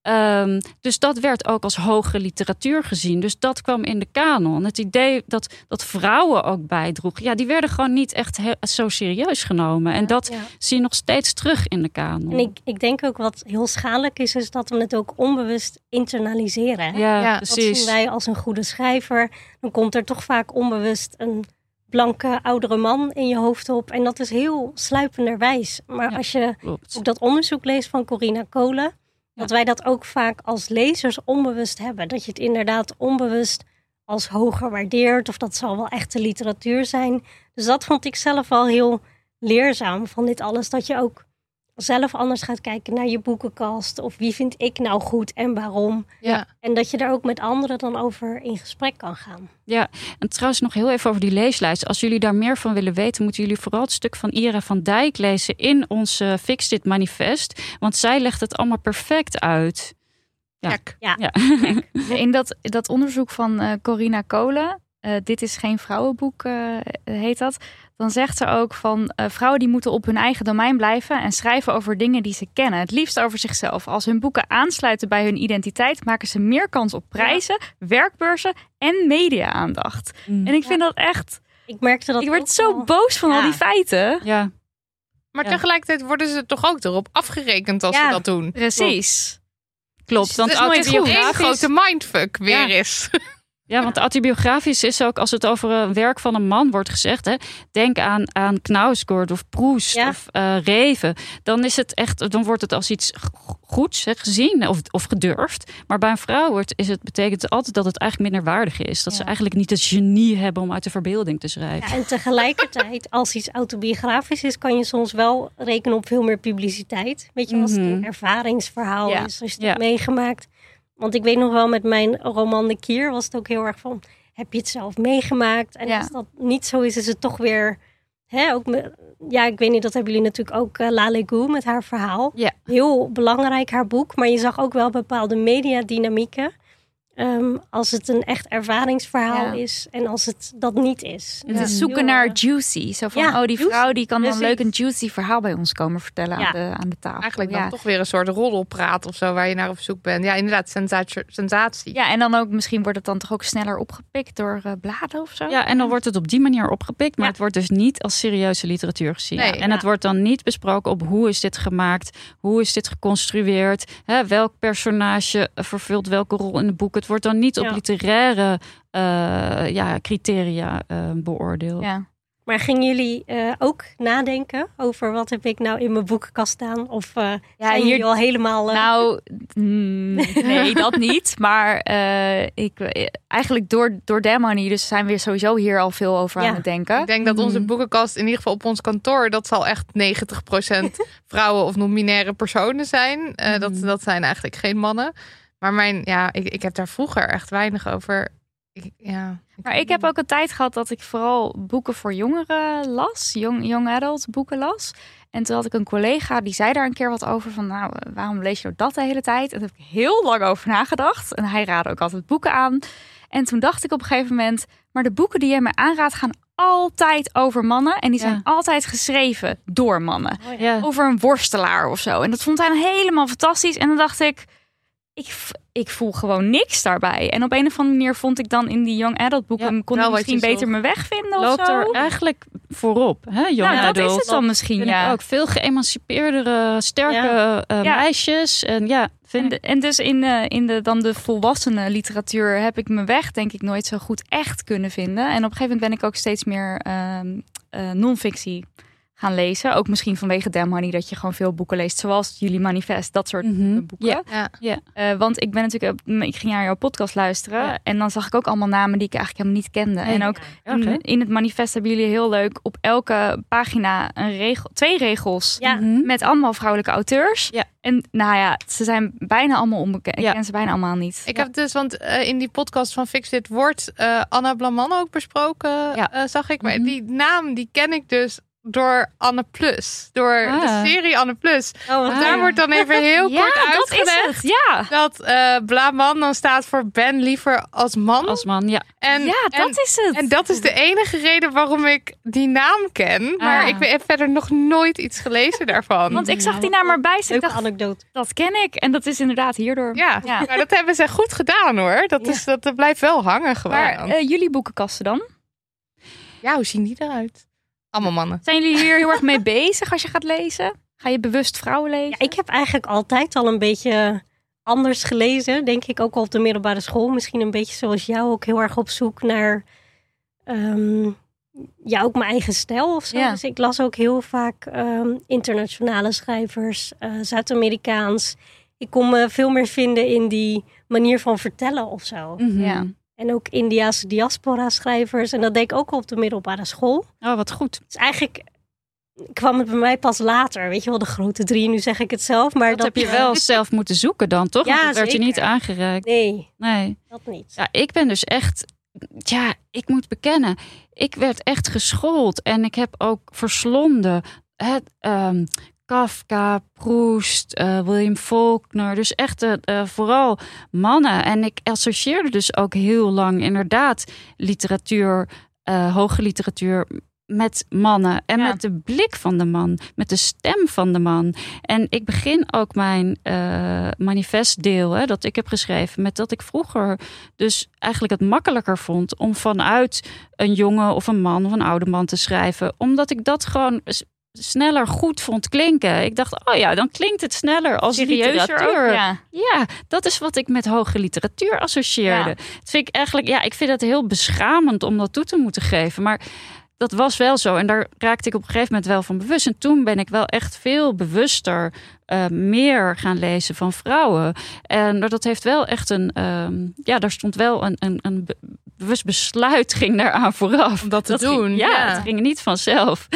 Ehm, dus dat werd ook als hoge literatuur gezien. Dus dat kwam in de kanon. Het idee dat, dat vrouwen ook bijdroegen, ja, die werden gewoon niet echt zo serieus genomen. En dat Ja. zie je nog steeds terug in de kanon. En ik, ik denk ook wat heel schadelijk is, is dat we het ook onbewust internaliseren. Ja, Ja, Wat precies. zien wij als een goede schrijver? Dan komt er toch vaak onbewust een blanke oudere man in je hoofd op. En dat is heel sluipenderwijs. Maar Ja. als je ook dat onderzoek leest van Corina Kolen, dat wij dat ook vaak als lezers onbewust hebben. Dat je het inderdaad onbewust als hoger waardeert. Of dat zal wel echte literatuur zijn. Dus dat vond ik zelf wel heel leerzaam van dit alles. Dat je ook zelf anders gaat kijken naar je boekenkast. Of wie vind ik nou goed en waarom. Ja. En dat je daar ook met anderen dan over in gesprek kan gaan. Ja, en trouwens nog heel even over die leeslijst. Als jullie daar meer van willen weten, moeten jullie vooral het stuk van Ira van Dijk lezen in ons eh, Fix Dit manifest. Want zij legt het allemaal perfect uit. Ja. Ja. In dat, dat onderzoek van eh Corina Kolen, eh, Dit is geen vrouwenboek, eh, heet dat. Dan zegt ze ook van eh, vrouwen die moeten op hun eigen domein blijven en schrijven over dingen die ze kennen. Het liefst over zichzelf. Als hun boeken aansluiten bij hun identiteit, maken ze meer kans op prijzen, werkbeurzen en media-aandacht. Mm. En ik vind dat echt. Ik merkte dat ik word ook zo boos van al Ja. die feiten. Ja, Maar Ja. tegelijkertijd worden ze toch ook erop afgerekend als Ja. ze dat doen. Precies. klopt. Want het is nooit autobiografisch, grote mindfuck weer Ja. is. ja, want autobiografisch is ook als het over een werk van een man wordt gezegd. Hè, denk aan, aan Knausgård of Proest Ja. of eh, Reven. Dan, is het echt, dan wordt het als iets goeds hè, gezien of, of gedurfd. Maar bij een vrouw wordt, is het, betekent het altijd dat het eigenlijk minder waardig is. Dat ze eigenlijk niet het genie hebben om uit de verbeelding te schrijven. Ja, en tegelijkertijd, als iets autobiografisch is, kan je soms wel rekenen op veel meer publiciteit. Weet je, als het Mhm. een ervaringsverhaal Ja. is, als je het meegemaakt. Want ik weet nog wel, met mijn roman De Kier was het ook heel erg van, heb je het zelf meegemaakt? En Ja. als dat niet zo is, is het toch weer, hè, ook me, ja, ik weet niet, dat hebben jullie natuurlijk ook, uh, La Legou met haar verhaal. Ja. Heel belangrijk, haar boek. Maar je zag ook wel bepaalde mediadynamieken. Ehm, als het een echt ervaringsverhaal Ja. is en als het dat niet is. Het Ja. is zoeken naar juicy. Zo van, Ja, oh, die juicy. vrouw die kan dan Precies. leuk een juicy verhaal bij ons komen vertellen Ja. aan, de, aan de tafel. Eigenlijk dan ja. toch weer een soort roddelpraat of zo waar je naar op zoek bent. Ja, inderdaad, sensatie. sensatie. Ja, en dan ook misschien wordt het dan toch ook sneller opgepikt door eh, bladen of zo. Ja, en dan wordt het op die manier opgepikt, maar Ja. het wordt dus niet als serieuze literatuur gezien. Nee, en het wordt dan niet besproken op hoe is dit gemaakt, hoe is dit geconstrueerd, hè, welk personage vervult welke rol in het boek. Het wordt dan niet op Ja. literaire eh, ja, criteria eh, beoordeeld. Ja. Maar gingen jullie eh, ook nadenken over wat heb ik nou in mijn boekenkast staan? Of eh zijn hier- jullie al helemaal... Nou, mm, nee, dat niet. Maar eh, ik, eigenlijk door, door Demony, dus zijn we sowieso hier al veel over Ja. aan het denken. Ik denk dat onze Mhm. boekenkast, in ieder geval op ons kantoor, dat zal echt 90% vrouwen of non-binaire personen zijn. Eh, dat, Mhm. dat zijn eigenlijk geen mannen. Maar mijn, ja, ik, ik heb daar vroeger echt weinig over. Ik, ja, Maar ik heb ook een tijd gehad dat ik vooral boeken voor jongeren las, young, young adult boeken las. En toen had ik een collega die zei daar een keer wat over van, nou, eh, waarom lees je nou dat de hele tijd? En daar heb ik heel lang over nagedacht. En hij raadde ook altijd boeken aan. En toen dacht ik op een gegeven moment, maar de boeken die jij me aanraadt gaan altijd over mannen. En die zijn Ja. altijd geschreven door mannen. oh. Ja. Over een worstelaar of zo. En dat vond hij helemaal fantastisch. En dan dacht ik, ik, ik voel gewoon niks daarbij. En op een of andere manier vond ik dan in die young adult boeken... Ja, kon wel ik misschien beter mijn weg vinden of Loopt zo. er eigenlijk voorop. Hè? Young nou, dat is adult. het dan misschien, ja. ik ook veel geëmancipeerdere, sterke eh, Ja. meisjes. En ja, En, de- en dus in, de, in de, dan de volwassene literatuur heb ik mijn weg denk ik nooit zo goed echt kunnen vinden. En op een gegeven moment ben ik ook steeds meer ehm eh, non-fictie gaan lezen. Ook misschien vanwege Damn Honey dat je gewoon veel boeken leest. Zoals Jullie Manifest, dat soort Mhm. boeken. Ja. Ja. Eh, want ik ben natuurlijk, ik ging naar jouw podcast luisteren. En dan zag ik ook allemaal namen die ik eigenlijk helemaal niet kende. Nee, en ook in, in het manifest hebben jullie heel leuk op elke pagina een regel, twee regels. Ja. Mhm. Met allemaal vrouwelijke auteurs. Ja. En nou ja, ze zijn bijna allemaal onbekend. Ja. Ik ken ze bijna allemaal niet. Ik heb dus, want eh, in die podcast van Fix Dit wordt eh, Anna Blaman ook besproken, Ja. eh, zag ik. Maar Mhm. die naam die ken ik dus door Anne Plus. Door Ah. de serie Anne Plus. Oh, Ah. Daar wordt dan even heel ja, kort dat is uitgelegd. het. Ja. Dat eh Blaman dan staat voor Ben liever als man. Als man, ja. en, ja, en, dat is het. en dat is de enige reden waarom ik die naam ken. Maar Ah. ik heb verder nog nooit iets gelezen daarvan. Want ik zag die naam erbij. Dus ik Leuke dacht, anekdote. dat ken ik. En dat is inderdaad hierdoor. ja, Ja. Nou, dat hebben ze goed gedaan hoor. Dat, is, dat, dat blijft wel hangen gewoon. Maar eh, jullie boekenkasten dan? ja, hoe zien die eruit? Allemaal mannen. Zijn jullie hier heel erg mee bezig als je gaat lezen? Ga je bewust vrouwen lezen? Ja, ik heb eigenlijk altijd al een beetje anders gelezen. Denk ik ook al op de middelbare school. Misschien een beetje zoals jou ook heel erg op zoek naar... ehm, ja, ook mijn eigen stijl of zo. Ja. Dus ik las ook heel vaak ehm, internationale schrijvers, eh, Zuid-Amerikaans. Ik kon me veel meer vinden in die manier van vertellen of zo. Mhm. Ja. En ook Indiaanse diaspora-schrijvers. En dat deed ik ook op de middelbare school. Oh, wat goed. Dus eigenlijk kwam het bij mij pas later. Weet je wel, de grote drie. Nu zeg ik het zelf. Maar Dat, dat, heb je wel zelf moeten zoeken dan, toch? Ja, Want dat werd je niet aangereikt. Nee, Nee. dat niet. Ja, ik ben dus echt. Ja, ik moet bekennen. Ik werd echt geschoold. En ik heb ook verslonden. Het, ehm, Kafka, Proust, eh, William Faulkner. Dus echt eh, eh, vooral mannen. En ik associeerde dus ook heel lang inderdaad literatuur, hoge literatuur met mannen en Ja. met de blik van de man, met de stem van de man. En ik begin ook mijn eh, manifestdeel hè, dat ik heb geschreven met dat ik vroeger dus eigenlijk het makkelijker vond om vanuit een jongen of een man of een oude man te schrijven, omdat ik dat gewoon sneller goed vond klinken. Ik dacht, oh ja, dan klinkt het sneller als literatuur. ook? Ja. Ja, dat is wat ik met hoge literatuur associeerde. Het vind ik eigenlijk, ja, ik vind het heel beschamend om dat toe te moeten geven. Maar dat was wel zo. En daar raakte ik op een gegeven moment wel van bewust. En toen ben ik wel echt veel bewuster eh, meer gaan lezen van vrouwen. En dat heeft wel echt een, ehm, ja, daar stond wel een, een, een bewust besluit ging daaraan vooraf. Om dat te doen, ja, ja. het ging niet vanzelf.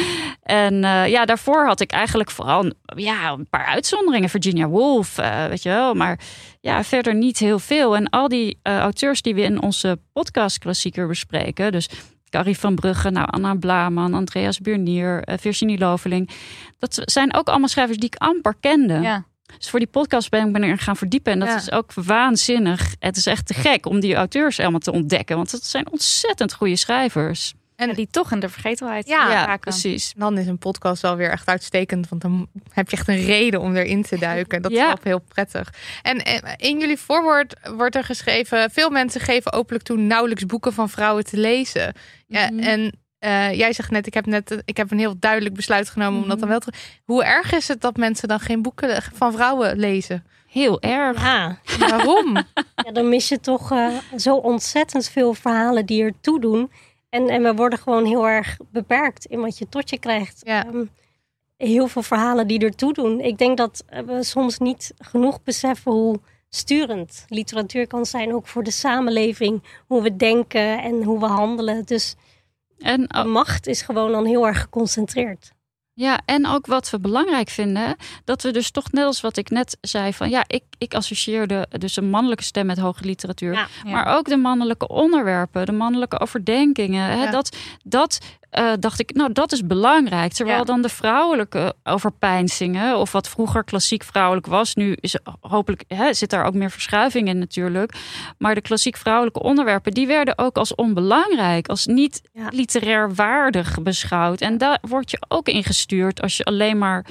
En eh, ja, daarvoor had ik eigenlijk vooral ja, een paar uitzonderingen. Virginia Woolf, eh, weet je wel. Maar ja, verder niet heel veel. En al die eh, auteurs die we in onze podcast klassieker bespreken. Dus Carrie van Brugge, nou, Anna Blaman, Andreas Burnier, Virginie Loveling. Dat zijn ook allemaal schrijvers die ik amper kende. Ja. Dus voor die podcast ben ik ben er gaan verdiepen. En dat Ja. is ook waanzinnig. Het is echt te gek om die auteurs allemaal te ontdekken. Want het zijn ontzettend goede schrijvers. En- die toch in de vergetelheid Ja, ja, raken. precies. Dan is een podcast wel weer echt uitstekend, want dan heb je echt een reden om erin te duiken. Dat is Ja. wel heel prettig. En eh, in jullie voorwoord wordt er geschreven: veel mensen geven openlijk toe nauwelijks boeken van vrouwen te lezen. Ja, Mhm. En eh, jij zegt net: ik heb net, ik heb een heel duidelijk besluit genomen om dat dan wel te. Hoe erg is het dat mensen dan geen boeken van vrouwen lezen? Heel erg. Ja, Waarom? ja dan mis je toch eh, zo ontzettend veel verhalen die er toe doen. En, en we worden gewoon heel erg beperkt in wat je tot je krijgt. Ja. Ehm, heel veel verhalen die er toe doen. Ik denk dat we soms niet genoeg beseffen hoe sturend literatuur kan zijn. Ook voor de samenleving, hoe we denken en hoe we handelen. Dus En de macht is gewoon dan heel erg geconcentreerd. Ja, en ook wat we belangrijk vinden, dat we dus toch net als wat ik net zei van ja, ik, ik associeerde dus een mannelijke stem met hoge literatuur, Ja. Ja. maar ook de mannelijke onderwerpen, de mannelijke overdenkingen. Hè, Ja. dat dat eh, dacht ik, nou dat is belangrijk. Terwijl Ja. dan de vrouwelijke overpeinzingen, of wat vroeger klassiek vrouwelijk was, nu is hopelijk hè, zit daar ook meer verschuiving in natuurlijk. Maar de klassiek vrouwelijke onderwerpen, die werden ook als onbelangrijk, als niet Ja. literair waardig beschouwd. En daar word je ook in gestuurd als je alleen maar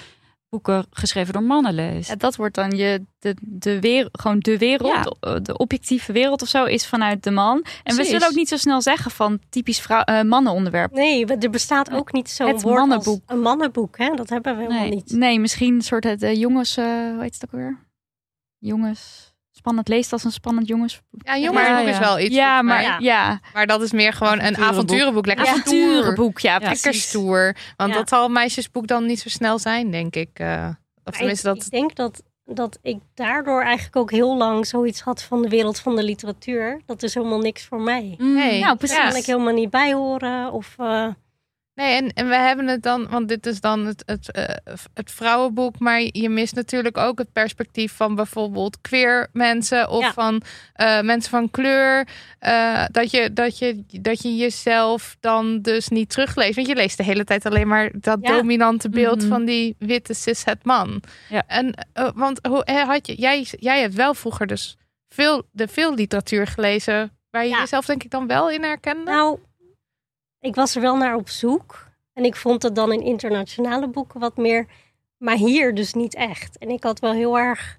boeken geschreven door mannen leest. Ja, dat wordt dan je, de, de wereld, gewoon de wereld, eh, de objectieve wereld of zo, is vanuit de man. En we zullen ook niet zo snel zeggen van typisch vrouw, eh, mannenonderwerp. Nee, we- er bestaat ook niet zo'n Het woord als mannenboek. een mannenboek. Hè? Dat hebben we helemaal Nee. niet. Nee, misschien een soort het eh, jongens, eh hoe heet het ook weer? Jongens, spannend leest als een spannend jongens. Ja, een jongensboek Ja, is wel iets. ja, maar ja, ja. Maar dat is meer gewoon een Avonturenboek. Lekker avonturenboek, ja, Lekker precies. stoer. Want Ja. dat zal een meisjesboek dan niet zo snel zijn, denk ik. eh. of tenminste, ik, dat... ik denk dat, dat ik daardoor eigenlijk ook heel lang zoiets had van de wereld van de literatuur. Dat is helemaal niks voor mij. Mm. Nee. Nou, precies. Daar kan ik helemaal niet bij horen. Of, eh, Nee, en, en we hebben het dan, want dit is dan het, het, eh, het vrouwenboek, maar je mist natuurlijk ook het perspectief van bijvoorbeeld queer mensen of Ja. van eh, mensen van kleur. eh, dat, je, dat, je, dat je jezelf dan dus niet terugleest. Want je leest de hele tijd alleen maar dat Ja. dominante beeld Mhm. van die witte cishet man. Ja. En, want hoe, had je, jij, jij hebt wel vroeger dus veel, de veel literatuur gelezen waar je Ja. jezelf denk ik dan wel in herkende. nou, ik was er wel naar op zoek. En ik vond het dan in internationale boeken wat meer. Maar hier dus niet echt. En ik had wel heel erg.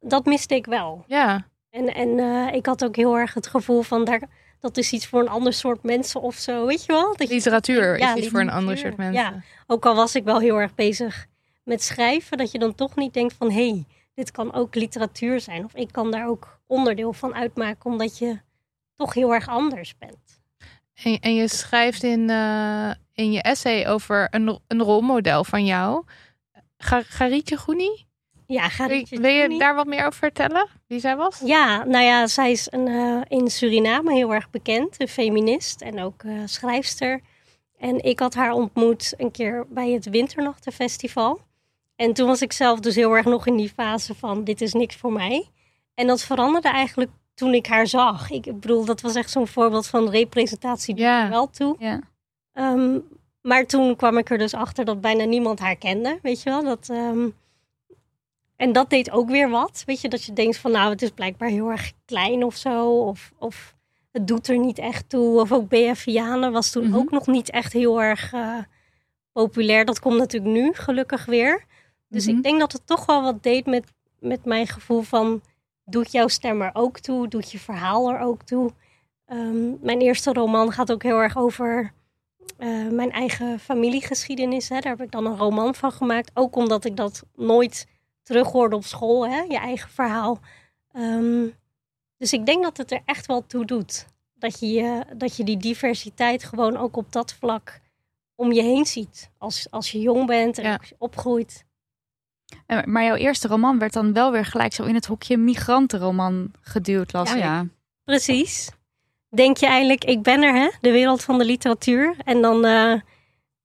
Dat miste ik wel. ja. En, en eh, ik had ook heel erg het gevoel van daar, dat is iets voor een ander soort mensen of zo, weet je wel? Dat je, Literatuur Ja, is iets voor een ander soort mensen. Ja. ook al was ik wel heel erg bezig met schrijven, dat je dan toch niet denkt van hé, hey, dit kan ook literatuur zijn. Of ik kan daar ook onderdeel van uitmaken, omdat je toch heel erg anders bent. En, en je schrijft in, eh, in je essay over een, een rolmodel van jou. Ga- Garitje Groenie? Ja, ga Wil, je- wil je daar wat meer over vertellen? Wie zij was? Ja, nou ja, zij is een, eh, in Suriname heel erg bekend, een feminist en ook eh, schrijfster. En ik had haar ontmoet een keer bij het Winternachtenfestival. En toen was ik zelf dus heel erg nog in die fase van dit is niks voor mij. En dat veranderde eigenlijk toen ik haar zag. Ik bedoel, dat was echt zo'n voorbeeld van representatie er wel toe. Ja. Ehm, maar toen kwam ik er dus achter dat bijna niemand haar kende, weet je wel. Dat, ehm, en dat deed ook weer wat, weet je. Dat je denkt van nou, het is blijkbaar heel erg klein of zo. Of, of het doet er niet echt toe. Of ook B.F. Vianen was toen Mhm. ook nog niet echt heel erg eh, populair. Dat komt natuurlijk nu gelukkig weer. Dus Mhm. ik denk dat het toch wel wat deed met, met mijn gevoel van... doet jouw stem er ook toe? Doet je verhaal er ook toe? Ehm, mijn eerste roman gaat ook heel erg over eh, mijn eigen familiegeschiedenis. Hè. Daar heb ik dan een roman van gemaakt. Ook omdat ik dat nooit terughoorde op school, hè. je eigen verhaal. Ehm, dus ik denk dat het er echt wel toe doet. Dat je, dat je die diversiteit gewoon ook op dat vlak om je heen ziet. Als, als je jong bent en Ja. opgroeit. En- Maar jouw eerste roman werd dan wel weer gelijk zo in het hokje migrantenroman geduwd, las Ja. Precies. Denk je eigenlijk, ik ben er, hè? De wereld van de literatuur. En dan, eh,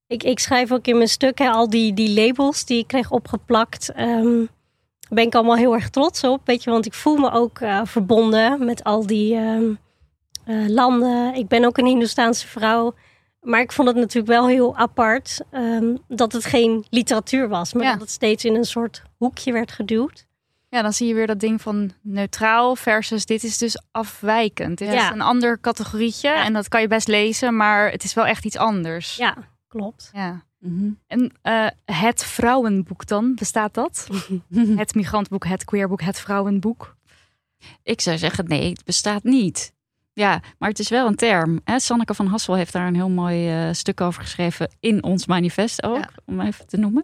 ik, ik schrijf ook in mijn stuk, hè, al die, die labels die ik kreeg opgeplakt. ehm ben ik allemaal heel erg trots op, weet je. Want ik voel me ook eh, verbonden met al die ehm, eh, landen. Ik ben ook een Hindoestaanse vrouw. Maar ik vond het natuurlijk wel heel apart ehm, dat het geen literatuur was. Maar Ja. dat het steeds in een soort hoekje werd geduwd. Ja, dan zie je weer dat ding van neutraal versus dit is dus afwijkend. Dit Ja. is een ander categorietje Ja. en dat kan je best lezen, maar het is wel echt iets anders. Ja, klopt. Ja. Mhm. En eh, het vrouwenboek dan, bestaat dat? het migrantboek, het queerboek, het vrouwenboek. Ik zou zeggen, nee, het bestaat niet. Ja, maar het is wel een term. Hè? Sanneke van Hassel heeft daar een heel mooi eh, stuk over geschreven in ons manifest ook, Ja. om even te noemen.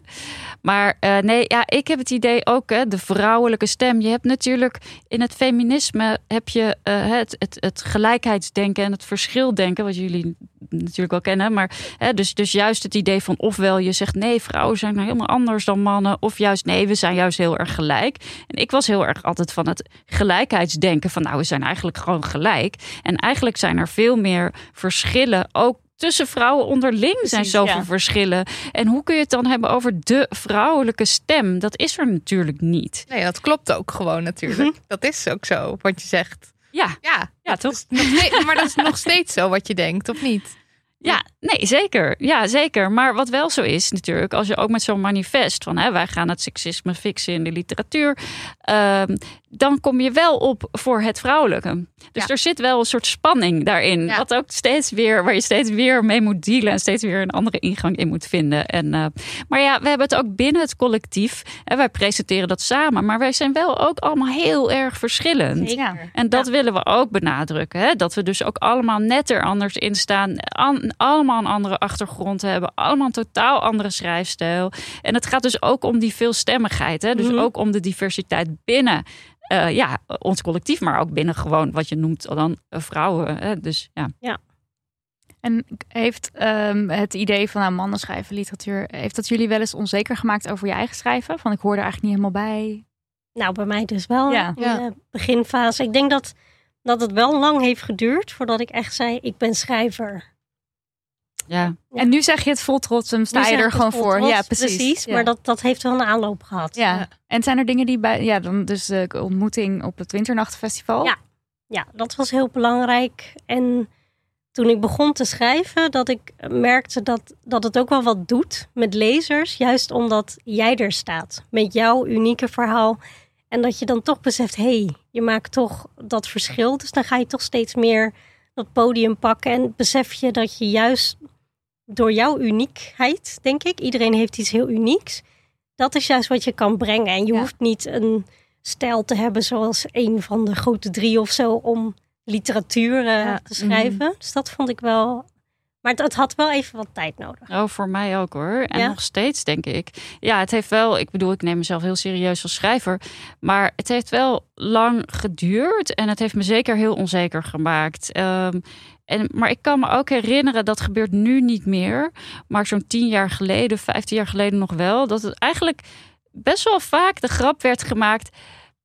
Maar eh, nee, ja, ik heb het idee ook, hè, de vrouwelijke stem. Je hebt natuurlijk in het feminisme heb je eh, het, het, het gelijkheidsdenken en het verschildenken, wat jullie natuurlijk wel kennen. Maar hè, dus, dus juist het idee van ofwel je zegt nee, vrouwen zijn nou helemaal anders dan mannen, of juist nee, we zijn juist heel erg gelijk. En ik was heel erg altijd van het gelijkheidsdenken van nou, we zijn eigenlijk gewoon gelijk. En eigenlijk zijn er veel meer verschillen ook. Tussen vrouwen onderling zijn zoveel ja. verschillen. En hoe kun je het dan hebben over de vrouwelijke stem? Dat is er natuurlijk niet. Nee, dat klopt ook gewoon natuurlijk. Dat is ook zo, wat je zegt. Ja, Ja, Ja, toch? nog steeds- maar dat is nog steeds zo wat je denkt, of niet? Ja, Nee, zeker. Ja, zeker. Maar wat wel zo is natuurlijk, als je ook met zo'n manifest van hè, wij gaan het seksisme fixen in de literatuur, ehm, dan kom je wel op voor het vrouwelijke. Dus Ja. er zit wel een soort spanning daarin, Ja. wat ook steeds weer, waar je steeds weer mee moet dealen en steeds weer een andere ingang in moet vinden. En, eh, maar ja, we hebben het ook binnen het collectief en wij presenteren dat samen, maar wij zijn wel ook allemaal heel erg verschillend. En dat willen we ook benadrukken. Hè? Dat we dus ook allemaal net er anders in staan. An- allemaal een andere achtergrond hebben. Allemaal een totaal andere schrijfstijl. En het gaat dus ook om die veelstemmigheid. Hè? Dus Mhm. ook om de diversiteit binnen eh, ja, ons collectief. Maar ook binnen gewoon wat je noemt dan eh, vrouwen. Hè? Dus ja. En heeft ehm, het idee van nou, mannen schrijven literatuur, heeft dat jullie wel eens onzeker gemaakt over je eigen schrijven? Van ik hoor er eigenlijk niet helemaal bij. Nou, bij mij dus wel. Ja. In Ja. de beginfase. Ik denk dat, dat het wel lang heeft geduurd voordat ik echt zei, ik ben schrijver. Ja. Ja. En nu zeg je het vol trots, en sta Nu je er gewoon voor. trots, ja, precies. Ja. Maar dat, dat heeft wel een aanloop gehad. ja. Ja. En zijn er dingen die bij, ja, dan dus de ontmoeting op het Winternachtenfestival? Ja. Ja, dat was heel belangrijk. En toen ik begon te schrijven, dat ik merkte dat, dat het ook wel wat doet met lezers. Juist omdat jij er staat met jouw unieke verhaal. En dat je dan toch beseft, hé, hey, je maakt toch dat verschil. Dus dan ga je toch steeds meer dat podium pakken. En besef je dat je juist door jouw uniekheid, denk ik, iedereen heeft iets heel unieks. Dat is juist wat je kan brengen. En je Ja. hoeft niet een stijl te hebben zoals een van de grote drie of zo om literatuur eh, Ja. te schrijven. Dus dat vond ik wel. Maar het, het had wel even wat tijd nodig. Oh, voor mij ook hoor. En Ja? nog steeds, denk ik. Ja, het heeft wel, ik bedoel, ik neem mezelf heel serieus als schrijver. Maar het heeft wel lang geduurd. En het heeft me zeker heel onzeker gemaakt. Ehm, en, maar ik kan me ook herinneren, dat gebeurt nu niet meer. Maar zo'n tien jaar geleden, vijftien jaar geleden nog wel. Dat het eigenlijk best wel vaak de grap werd gemaakt.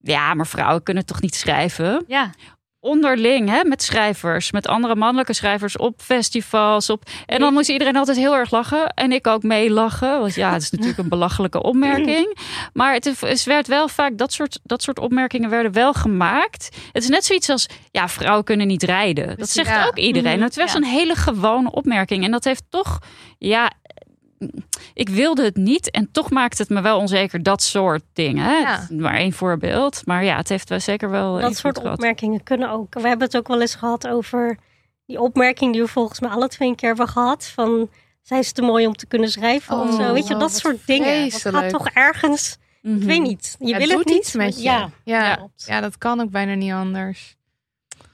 Ja, maar vrouwen kunnen toch niet schrijven? Ja. Onderling hè, met schrijvers, met andere mannelijke schrijvers op festivals. Op... En dan moest iedereen altijd heel erg lachen. En ik ook meelachen. Want ja, het is natuurlijk een belachelijke opmerking. Maar het, werd wel vaak, dat soort, dat soort opmerkingen werden wel gemaakt. Het is net zoiets als, ja, vrouwen kunnen niet rijden. Dat zegt Ja. ook iedereen. Mhm. Het was Ja. een hele gewone opmerking. En dat heeft toch, ja... Ik wilde het niet en toch maakt het me wel onzeker. Dat soort dingen. Hè? Ja. Maar één voorbeeld. Maar ja, het heeft wel zeker wel. dat soort gehad. opmerkingen kunnen ook. We hebben het ook wel eens gehad over die opmerking die we volgens mij alle twee een keer hebben gehad. Van zij is te mooi om te kunnen schrijven of Oh, zo. Weet je, oh, dat soort dingen. Dat gaat toch ergens. Ik Mhm. weet niet. Je Het wil het doet niet. iets met je. Ja, Ja. Ja, dat kan ook bijna niet anders.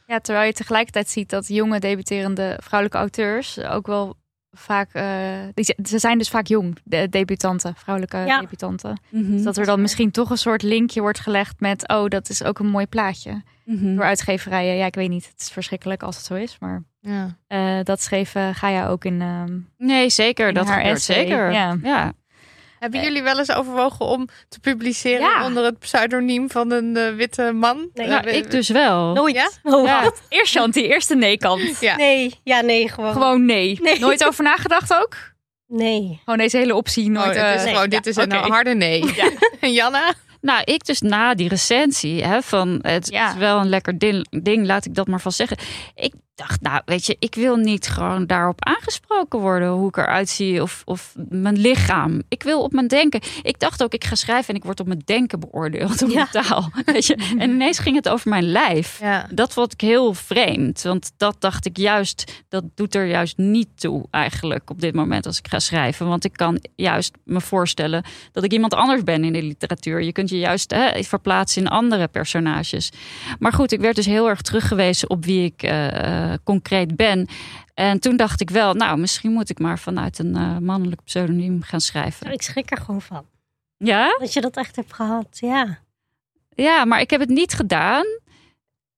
Ja, terwijl je tegelijkertijd ziet dat jonge debuterende vrouwelijke auteurs ook wel vaak, eh, die, ze zijn dus vaak jong, de debutanten, vrouwelijke Ja. debutanten. Mhm. Dus dat er dan misschien toch een soort linkje wordt gelegd met, oh, dat is ook een mooi plaatje. Mhm. Door uitgeverijen, ja, ik weet niet, het is verschrikkelijk als het zo is, maar Ja. eh, dat schreef eh, Gaia ook in. ehm, Nee, zeker. In Dat haar gebeurt essay, zeker. ja. ja. Hebben jullie wel eens overwogen om te publiceren Ja. onder het pseudoniem van een eh, witte man? Nee. Nou, ik dus wel. Ja? Nooit. Oh, Ja. Eerst Shanti, eerst de nee-kant. Ja. Nee, ja, nee, gewoon. Gewoon nee. Nee. Nooit over nagedacht ook? Nee. Gewoon deze hele optie nooit. Oh, het is eh, gewoon, dit ja, is een harde nee. En Janna? Nou, ik dus na die recensie hè, van het Ja. is wel een lekker ding, ding, laat ik dat maar van zeggen. Ik dacht, nou, weet je, ik wil niet gewoon daarop aangesproken worden hoe ik eruit zie of, of mijn lichaam. Ik wil op mijn denken. Ik dacht ook, ik ga schrijven en ik word op mijn denken beoordeeld, op Ja. mijn taal. Weet je? En ineens ging het over mijn lijf. Ja. Dat vond ik heel vreemd. Want dat dacht ik juist, dat doet er juist niet toe eigenlijk op dit moment als ik ga schrijven. Want ik kan juist me voorstellen dat ik iemand anders ben in de literatuur. Je kunt je juist hè, verplaatsen in andere personages. Maar goed, ik werd dus heel erg teruggewezen op wie ik eh, concreet ben. En toen dacht ik wel, nou, misschien moet ik maar vanuit een eh, mannelijk pseudoniem gaan schrijven. Ik schrik er gewoon van. Ja? Dat je dat echt hebt gehad. Ja. Ja, maar ik heb het niet gedaan.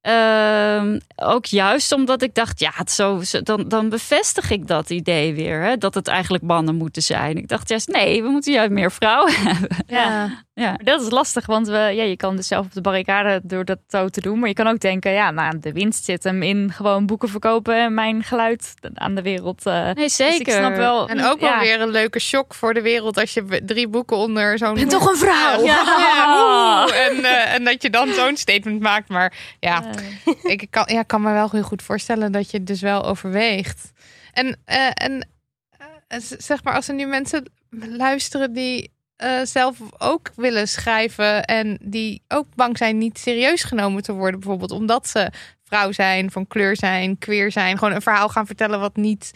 Ehm, ook juist omdat ik dacht, ja, het zo, zo- dan, dan bevestig ik dat idee weer. Hè, dat het eigenlijk mannen moeten zijn. Ik dacht juist, nee, we moeten juist meer vrouwen hebben. Ja. Ja. Maar dat is lastig, want we, ja, je kan dus zelf op de barricade door dat zo te doen. Maar je kan ook denken, ja, nou, de winst zit hem in gewoon boeken verkopen en mijn geluid aan de wereld. eh. Nee, Dus zeker. ik snap wel. En ook wel ja. weer een leuke shock voor de wereld als je drie boeken onder zo'n... ben toch een vrouw? Ja, en, eh, en dat je dan zo'n statement maakt. Maar ja, ik kan, ja, kan me wel heel goed voorstellen dat je het dus wel overweegt. En, eh, en eh, zeg maar, als er nu mensen luisteren die eh, zelf ook willen schrijven en die ook bang zijn niet serieus genomen te worden, bijvoorbeeld omdat ze vrouw zijn, van kleur zijn, queer zijn, gewoon een verhaal gaan vertellen wat niet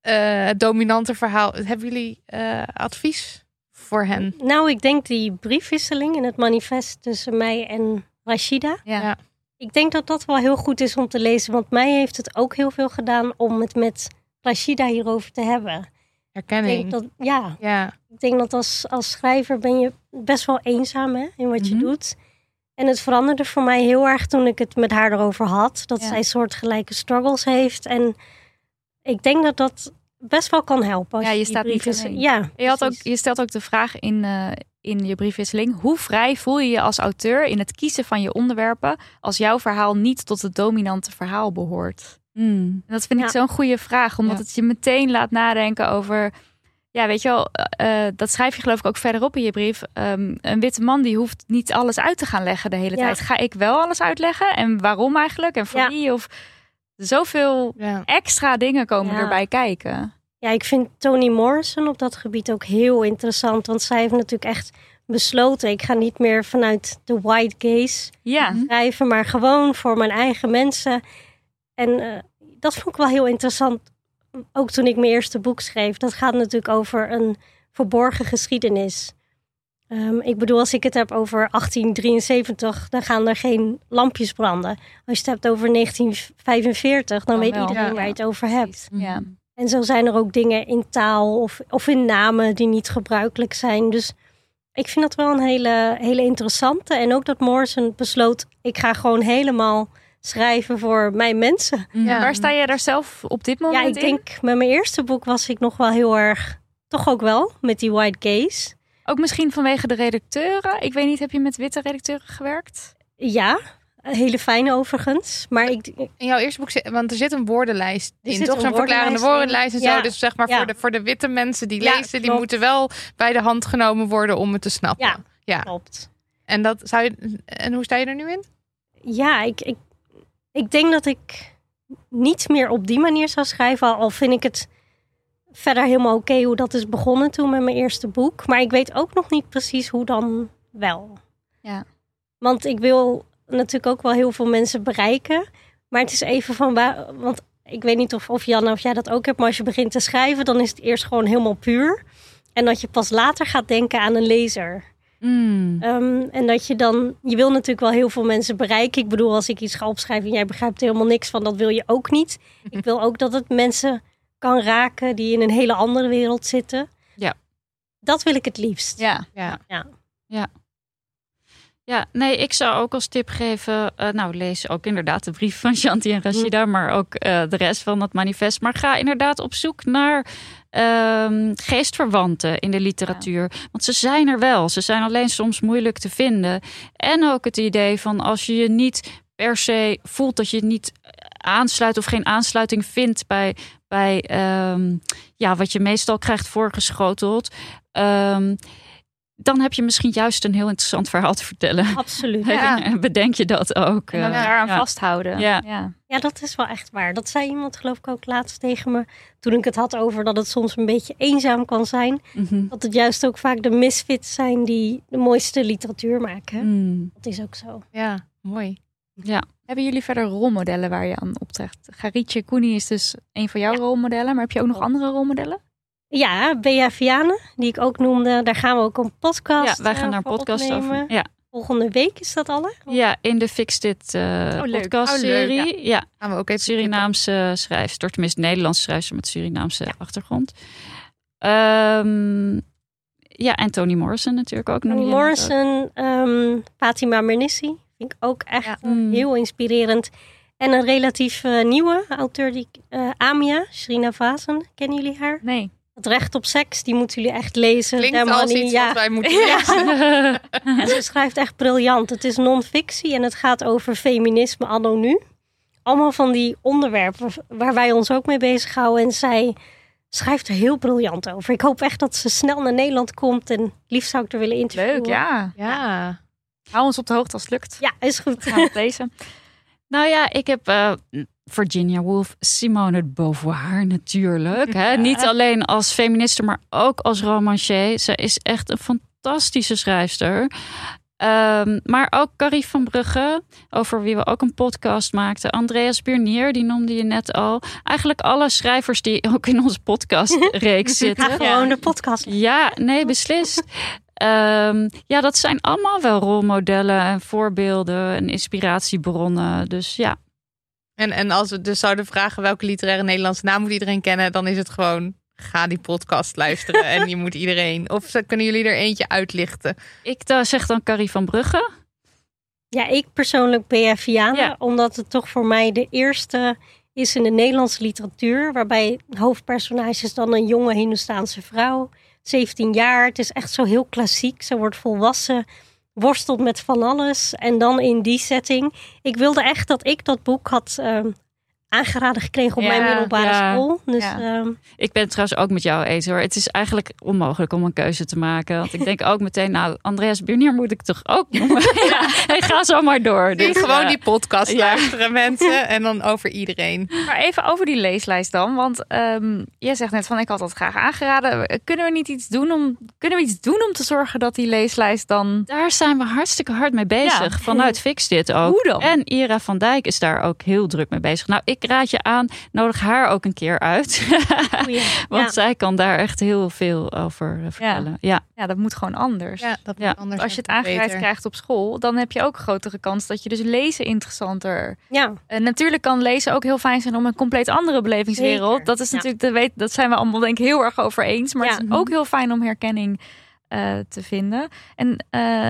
eh, het dominante verhaal. Hebben jullie eh, advies voor hen? Nou, ik denk die briefwisseling in het manifest tussen mij en Rashida. Ja. Ja. Ik denk dat dat wel heel goed is om te lezen. Want mij heeft het ook heel veel gedaan om het met Rashida hierover te hebben. Ik denk dat, ja, Ja, ik denk dat als, als schrijver ben je best wel eenzaam hè, in wat je Mhm. doet. En het veranderde voor mij heel erg toen ik het met haar erover had. Dat Ja. zij soortgelijke struggles heeft. En ik denk dat dat best wel kan helpen. Als Ja, je die staat niet. Ja, Je, had ook, je stelt ook de vraag in, eh, in je briefwisseling: hoe vrij voel je je als auteur in het kiezen van je onderwerpen als jouw verhaal niet tot het dominante verhaal behoort? Mm. Dat vind ik Ja. zo'n goede vraag, omdat Ja. het je meteen laat nadenken over. Ja, weet je wel, eh, eh, dat schrijf je geloof ik ook verderop in je brief. Ehm, een witte man die hoeft niet alles uit te gaan leggen de hele Ja. tijd. Ga ik wel alles uitleggen? En waarom eigenlijk? En voor wie? Of zoveel extra dingen komen erbij kijken. Ja, ik vind Toni Morrison op dat gebied ook heel interessant. Want zij heeft natuurlijk echt besloten... ik ga niet meer vanuit de white gaze Ja, schrijven... maar gewoon voor mijn eigen mensen. En eh, dat vond ik wel heel interessant. Ook toen ik mijn eerste boek schreef. Dat gaat natuurlijk over een verborgen geschiedenis. Ehm, ik bedoel, als ik het heb over 1873... dan gaan er geen lampjes branden. Als je het hebt over 1945... dan Dan weet wel. iedereen Ja. waar je het over hebt. ja. En zo zijn er ook dingen in taal of, of in namen die niet gebruikelijk zijn. Dus ik vind dat wel een hele, hele interessante. En ook dat Morrison besloot, ik ga gewoon helemaal schrijven voor mijn mensen. Ja. Waar sta jij daar zelf op dit moment Ja, ik in? denk, met mijn eerste boek was ik nog wel heel erg, toch ook wel, met die white gaze. Ook misschien vanwege de redacteuren. Ik weet niet, heb je met witte redacteuren gewerkt? Ja, hele fijne overigens. Maar ik, In jouw eerste boek zit, want er zit een woordenlijst in, zit toch? een Zo'n verklarende woordenlijst in. en zo. Dus zeg maar Ja. voor, de, voor de witte mensen die Ja, lezen, die moeten wel bij de hand genomen worden om het te snappen. Ja. ja. klopt. En, dat zou je, en hoe sta je er nu in? Ja, ik, ik, ik denk dat ik niet meer op die manier zou schrijven. Al vind ik het verder helemaal oké hoe dat is begonnen toen met mijn eerste boek. Maar ik weet ook nog niet precies hoe dan wel. Ja. Want ik wil natuurlijk ook wel heel veel mensen bereiken. Maar het is even van waar. Want ik weet niet of, of Janne of jij dat ook hebt. Maar als je begint te schrijven, dan is het eerst gewoon helemaal puur. En dat je pas later gaat denken aan een lezer. Mm. Ehm, en dat je dan, je wil natuurlijk wel heel veel mensen bereiken. Ik bedoel, als ik iets ga opschrijven en jij begrijpt er helemaal niks van, dat wil je ook niet. Ik wil ook dat het mensen kan raken die in een hele andere wereld zitten. Ja. Dat wil ik het liefst. Ja. Ja. Ja, nee, ik zou ook als tip geven. eh, nou, lees ook inderdaad de brief van Shanti en Rashida, maar ook eh, de rest van dat manifest. Maar ga inderdaad op zoek naar ehm, geestverwanten in de literatuur. Want ze zijn er wel. Ze zijn alleen soms moeilijk te vinden. En ook het idee van als je je niet per se voelt dat je niet aansluit of geen aansluiting vindt bij, bij ehm, ja, wat je meestal krijgt voorgeschoteld. ehm, dan heb je misschien juist een heel interessant verhaal te vertellen. Absoluut. Ja. Bedenk je dat ook? En dan eh, daaraan ja. vasthouden. Ja. ja. Ja, dat is wel echt waar. Dat zei iemand geloof ik ook laatst tegen me. Toen ik het had over dat het soms een beetje eenzaam kan zijn. Mhm. Dat het juist ook vaak de misfits zijn die de mooiste literatuur maken. Mm. Dat is ook zo. Ja, mooi. Hebben jullie verder rolmodellen waar je aan optrekt? Garitje Koenie is dus een van jouw Ja. rolmodellen. Maar heb je ook nog andere rolmodellen? Ja, Bea Vianen, die ik ook noemde. Daar gaan we ook een podcast Ja, wij gaan eh, daar een podcast opnemen. over. Ja. Volgende week is dat al, hè? ja, in de Fix Dit eh podcastserie. Oh, leuk, ja. Gaan we ook even Surinaamse schrijfster, tenminste Nederlandse schrijfster met Surinaamse achtergrond. Ehm, ja, en Toni Morrison natuurlijk ook. Toni je net ook. Morrison, ehm, Fatima Mernissi. Vind ik ook echt Ja. Mm. heel inspirerend. En een relatief eh, nieuwe auteur, die, eh, Amia, Shrina Vazen. Kennen jullie haar? Nee. Het recht op seks, die moeten jullie echt lezen. Klinkt Damn als iets ja. wat wij moeten lezen. En ze schrijft echt briljant. Het is non-fictie en het gaat over feminisme anno nu. Allemaal van die onderwerpen waar wij ons ook mee bezighouden. En zij schrijft er heel briljant over. Ik hoop echt dat ze snel naar Nederland komt. En liefst zou ik er willen interviewen. Leuk, ja. Ja. Hou ons op de hoogte als het lukt. Ja, is goed. Gaan we het lezen. Nou ja, ik heb eh, Virginia Woolf, Simone de Beauvoir natuurlijk. Hè? Niet alleen als feministe, maar ook als romancier. Ze is echt een fantastische schrijfster. Ehm, maar ook Carrie van Brugge, over wie we ook een podcast maakten. Andreas Bernier, die noemde je net al. Eigenlijk alle schrijvers die ook in onze podcastreeks zitten. Gewoon de podcast. Ja, nee, beslist. Ehm, ja, dat zijn allemaal wel rolmodellen en voorbeelden en inspiratiebronnen. Dus ja, En, en als we dus zouden vragen welke literaire Nederlandse naam moet iedereen kennen, dan is het gewoon ga die podcast luisteren en je moet iedereen. Of ze- kunnen jullie er eentje uitlichten? ik da- zeg dan Carrie van Brugge. Ja, ik persoonlijk ben Vianen, Ja. omdat het toch voor mij de eerste is in de Nederlandse literatuur, waarbij hoofdpersonage is dan een jonge Hindoestaanse vrouw, 17 jaar. Het is echt zo heel klassiek. Ze wordt volwassen, worstelt met van alles en dan in die setting. Ik wilde echt dat ik dat boek had ehm, aangeraden gekregen op Ja, mijn middelbare ja. school. Dus Ja. ehm, Ik ben het trouwens ook met jou eens hoor. Het is eigenlijk onmogelijk om een keuze te maken. Want ik denk ook meteen, nou, Andreas Bernier moet ik toch ook noemen. ja, hey, ga zo maar door. Dus gewoon eh, die podcast ja. luisteren mensen en dan over iedereen. Maar even over die leeslijst dan. Want ehm, jij zegt net van ik had dat graag aangeraden. Kunnen we niet iets doen om, kunnen we iets doen om te zorgen dat die leeslijst dan. Daar zijn we hartstikke hard mee bezig. Ja. Vanuit Fix dit ook. Hoe dan? En Ira van Dijk is daar ook heel druk mee bezig. Nou, ik raad je aan, nodig haar ook een keer uit. goeie. Want Ja. zij kan daar echt heel veel over vertellen. Ja. Ja, dat moet gewoon anders. Ja, dat Ja. moet anders. Als je het aangereikt beter. krijgt op school, dan heb je ook een grotere kans dat je dus lezen interessanter. ja, En natuurlijk kan lezen ook heel fijn zijn om een compleet andere belevingswereld. Zeker. Dat is Ja. natuurlijk, de weet, dat zijn we allemaal denk ik heel erg over eens. Maar Ja. het is ook heel fijn om herkenning eh, te vinden. En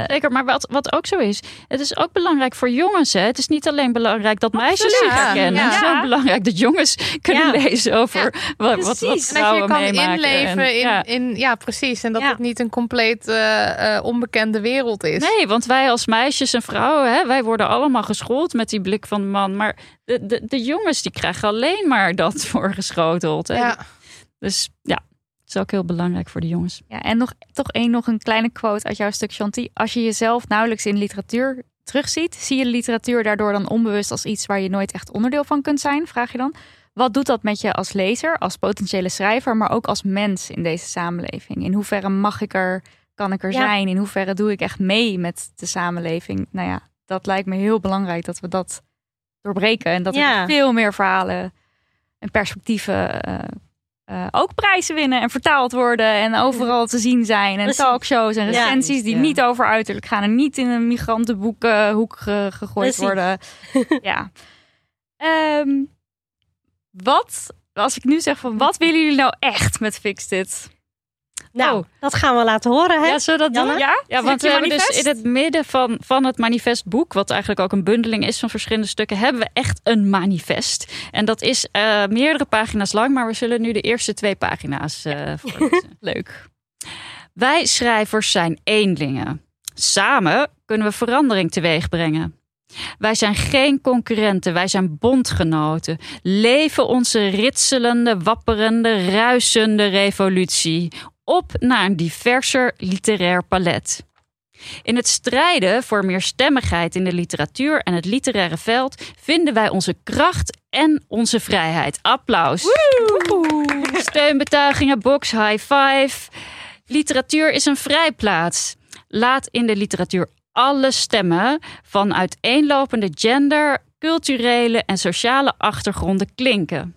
Zeker, maar wat, wat ook zo is, het is ook belangrijk voor jongens. Hè? Het is niet alleen belangrijk dat meisjes zich herkennen. Ja. Het is ook belangrijk dat jongens kunnen Ja. lezen over wat, wat, wat precies. En dat je vrouwen kan meemaken. inleven En- in, ja. in, ja, precies. En dat het niet een compleet eh, onbekende wereld is. Nee, want wij als meisjes en vrouwen, hè, wij worden allemaal geschoold met die blik van de man. Maar de, de, de jongens die krijgen alleen maar dat voorgeschoteld. Hè? Ja. Dus ja, het is ook heel belangrijk voor de jongens. Ja, en nog, toch één, nog een kleine quote uit jouw stuk, Chanty. Als je jezelf nauwelijks in literatuur terugziet, zie je de literatuur daardoor dan onbewust als iets waar je nooit echt onderdeel van kunt zijn? Vraag je dan. Wat doet dat met je als lezer, als potentiële schrijver, maar ook als mens in deze samenleving? In hoeverre mag ik er, kan ik er Ja. zijn? In hoeverre doe ik echt mee met de samenleving? Nou ja, dat lijkt me heel belangrijk dat we dat doorbreken en dat Ja. er veel meer verhalen en perspectieven eh, eh, ook prijzen winnen en vertaald worden en overal te zien zijn. En Precies. talkshows en Ja. recensies die Ja. niet over uiterlijk gaan en niet in een migrantenboekhoek ge- gegooid Precies. worden. ja. Ehm, wat, als ik nu zeg van wat willen jullie nou echt met Fix Dit? Nou, Oh. dat gaan we laten horen. Hè? Ja, zullen we dat Janne? doen? Ja, Ja, want we hebben dus in het midden van, van het manifestboek, wat eigenlijk ook een bundeling is van verschillende stukken, hebben we echt een manifest. En dat is eh, meerdere pagina's lang, maar we zullen nu de eerste twee pagina's eh voorlezen. Leuk. Wij schrijvers zijn eenlingen. Samen kunnen we verandering teweeg brengen. Wij zijn geen concurrenten, wij zijn bondgenoten. Leven onze ritselende, wapperende, ruisende revolutie. Op naar een diverser literair palet. In het strijden voor meer stemmigheid in de literatuur en het literaire veld vinden wij onze kracht en onze vrijheid. Applaus. Steunbetuigingen, box, high five. Literatuur is een vrijplaats. Laat in de literatuur alle stemmen van uiteenlopende gender, culturele en sociale achtergronden klinken.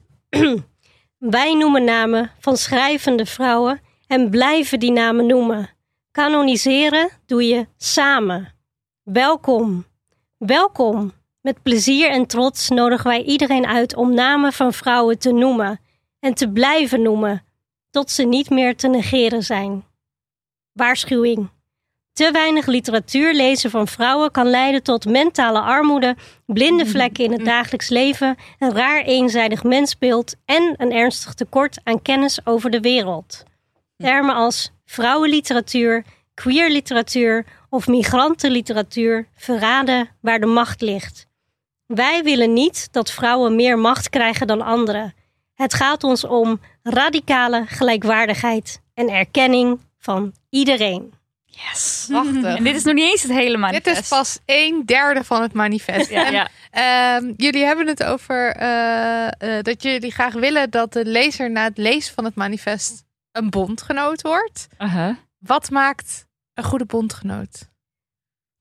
Wij noemen namen van schrijvende vrouwen en blijven die namen noemen. Canoniseren doe je samen. Welkom. Welkom. Met plezier en trots nodigen wij iedereen uit om namen van vrouwen te noemen en te blijven noemen, tot ze niet meer te negeren zijn. Waarschuwing. Te weinig literatuur lezen van vrouwen kan leiden tot mentale armoede, blinde vlekken in het dagelijks leven, een raar eenzijdig mensbeeld en een ernstig tekort aan kennis over de wereld. Termen als vrouwenliteratuur, queerliteratuur of migrantenliteratuur verraden waar de macht ligt. Wij willen niet dat vrouwen meer macht krijgen dan anderen. Het gaat ons om radicale gelijkwaardigheid en erkenning van iedereen. Yes. Prachtig. En dit is nog niet eens het hele manifest. Dit is pas een derde van het manifest. Ja, En, ja. ehm, jullie hebben het over eh, eh, dat jullie graag willen dat de lezer na het lezen van het manifest een bondgenoot wordt. Wat maakt een goede bondgenoot?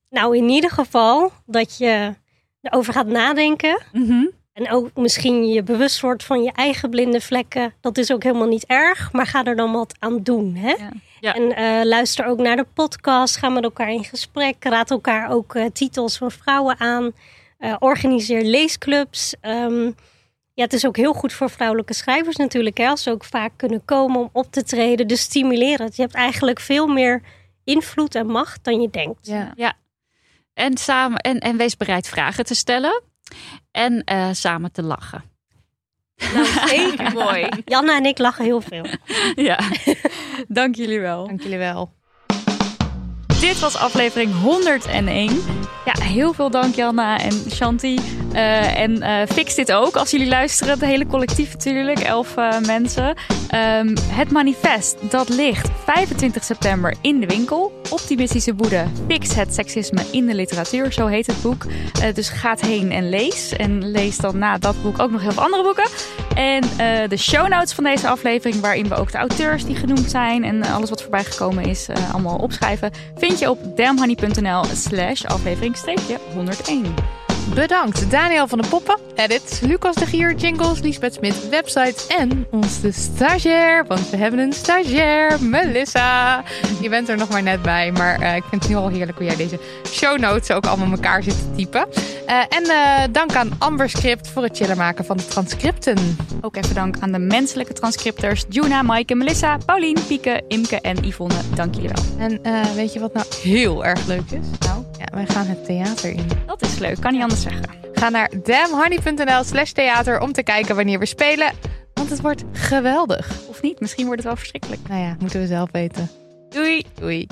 Nou, in ieder geval dat je erover gaat nadenken. Mhm. En ook misschien je bewust wordt van je eigen blinde vlekken. Dat is ook helemaal niet erg, maar ga er dan wat aan doen. Hè? Ja. Ja. En eh, luister ook naar de podcast. Ga met elkaar in gesprek. Raad elkaar ook eh, titels van vrouwen aan. Eh, organiseer leesclubs. Ehm, ja, het is ook heel goed voor vrouwelijke schrijvers natuurlijk. Hè, als ze ook vaak kunnen komen om op te treden. Dus stimuleer het. Je hebt eigenlijk veel meer invloed en macht dan je denkt. Ja. En, samen, en, en wees bereid vragen te stellen. En eh, samen te lachen. Nou, zeker. Mooi. Janna en ik lachen heel veel. Ja. Dank jullie wel. Dank jullie wel. Dit was aflevering 101. Ja, heel veel dank Janna en Shanti. Eh, en eh, fix dit ook als jullie luisteren. Het hele collectief natuurlijk, elf eh, mensen. Ehm, het manifest, dat ligt 25 september in de winkel. Optimistische woede, fix het seksisme in de literatuur, zo heet het boek. Dus gaat heen en lees. En lees dan na dat boek ook nog heel veel andere boeken. En de show notes van deze aflevering, waarin we ook de auteurs die genoemd zijn en alles wat voorbij gekomen is, allemaal opschrijven, vind je op damhoney.nl slash aflevering 101. Bedankt Daniel van de Poppen, edit, Lucas de Gier, jingles, Lisbeth Smit, website en onze stagiair, want we hebben een stagiair, Melissa. Je bent er nog maar net bij, maar eh, ik vind het nu al heerlijk hoe jij deze show notes ook allemaal elkaar zit te typen. Eh, en eh, dank aan Amber Script voor het chillen maken van de transcripten. Ook even dank aan de menselijke transcripters Juna, Maaike, Melissa, Paulien, Pieke, Imke en Yvonne. Dank jullie wel. En weet je wat nou heel erg leuk is? Nou, Ja, wij gaan het theater in. dat is leuk. Kan niet anders zeggen. Ga naar damhoney.nl slash theater om te kijken wanneer we spelen. Want het wordt geweldig. Of niet? Misschien wordt het wel verschrikkelijk. Nou ja, moeten we zelf weten. Doei! Doei.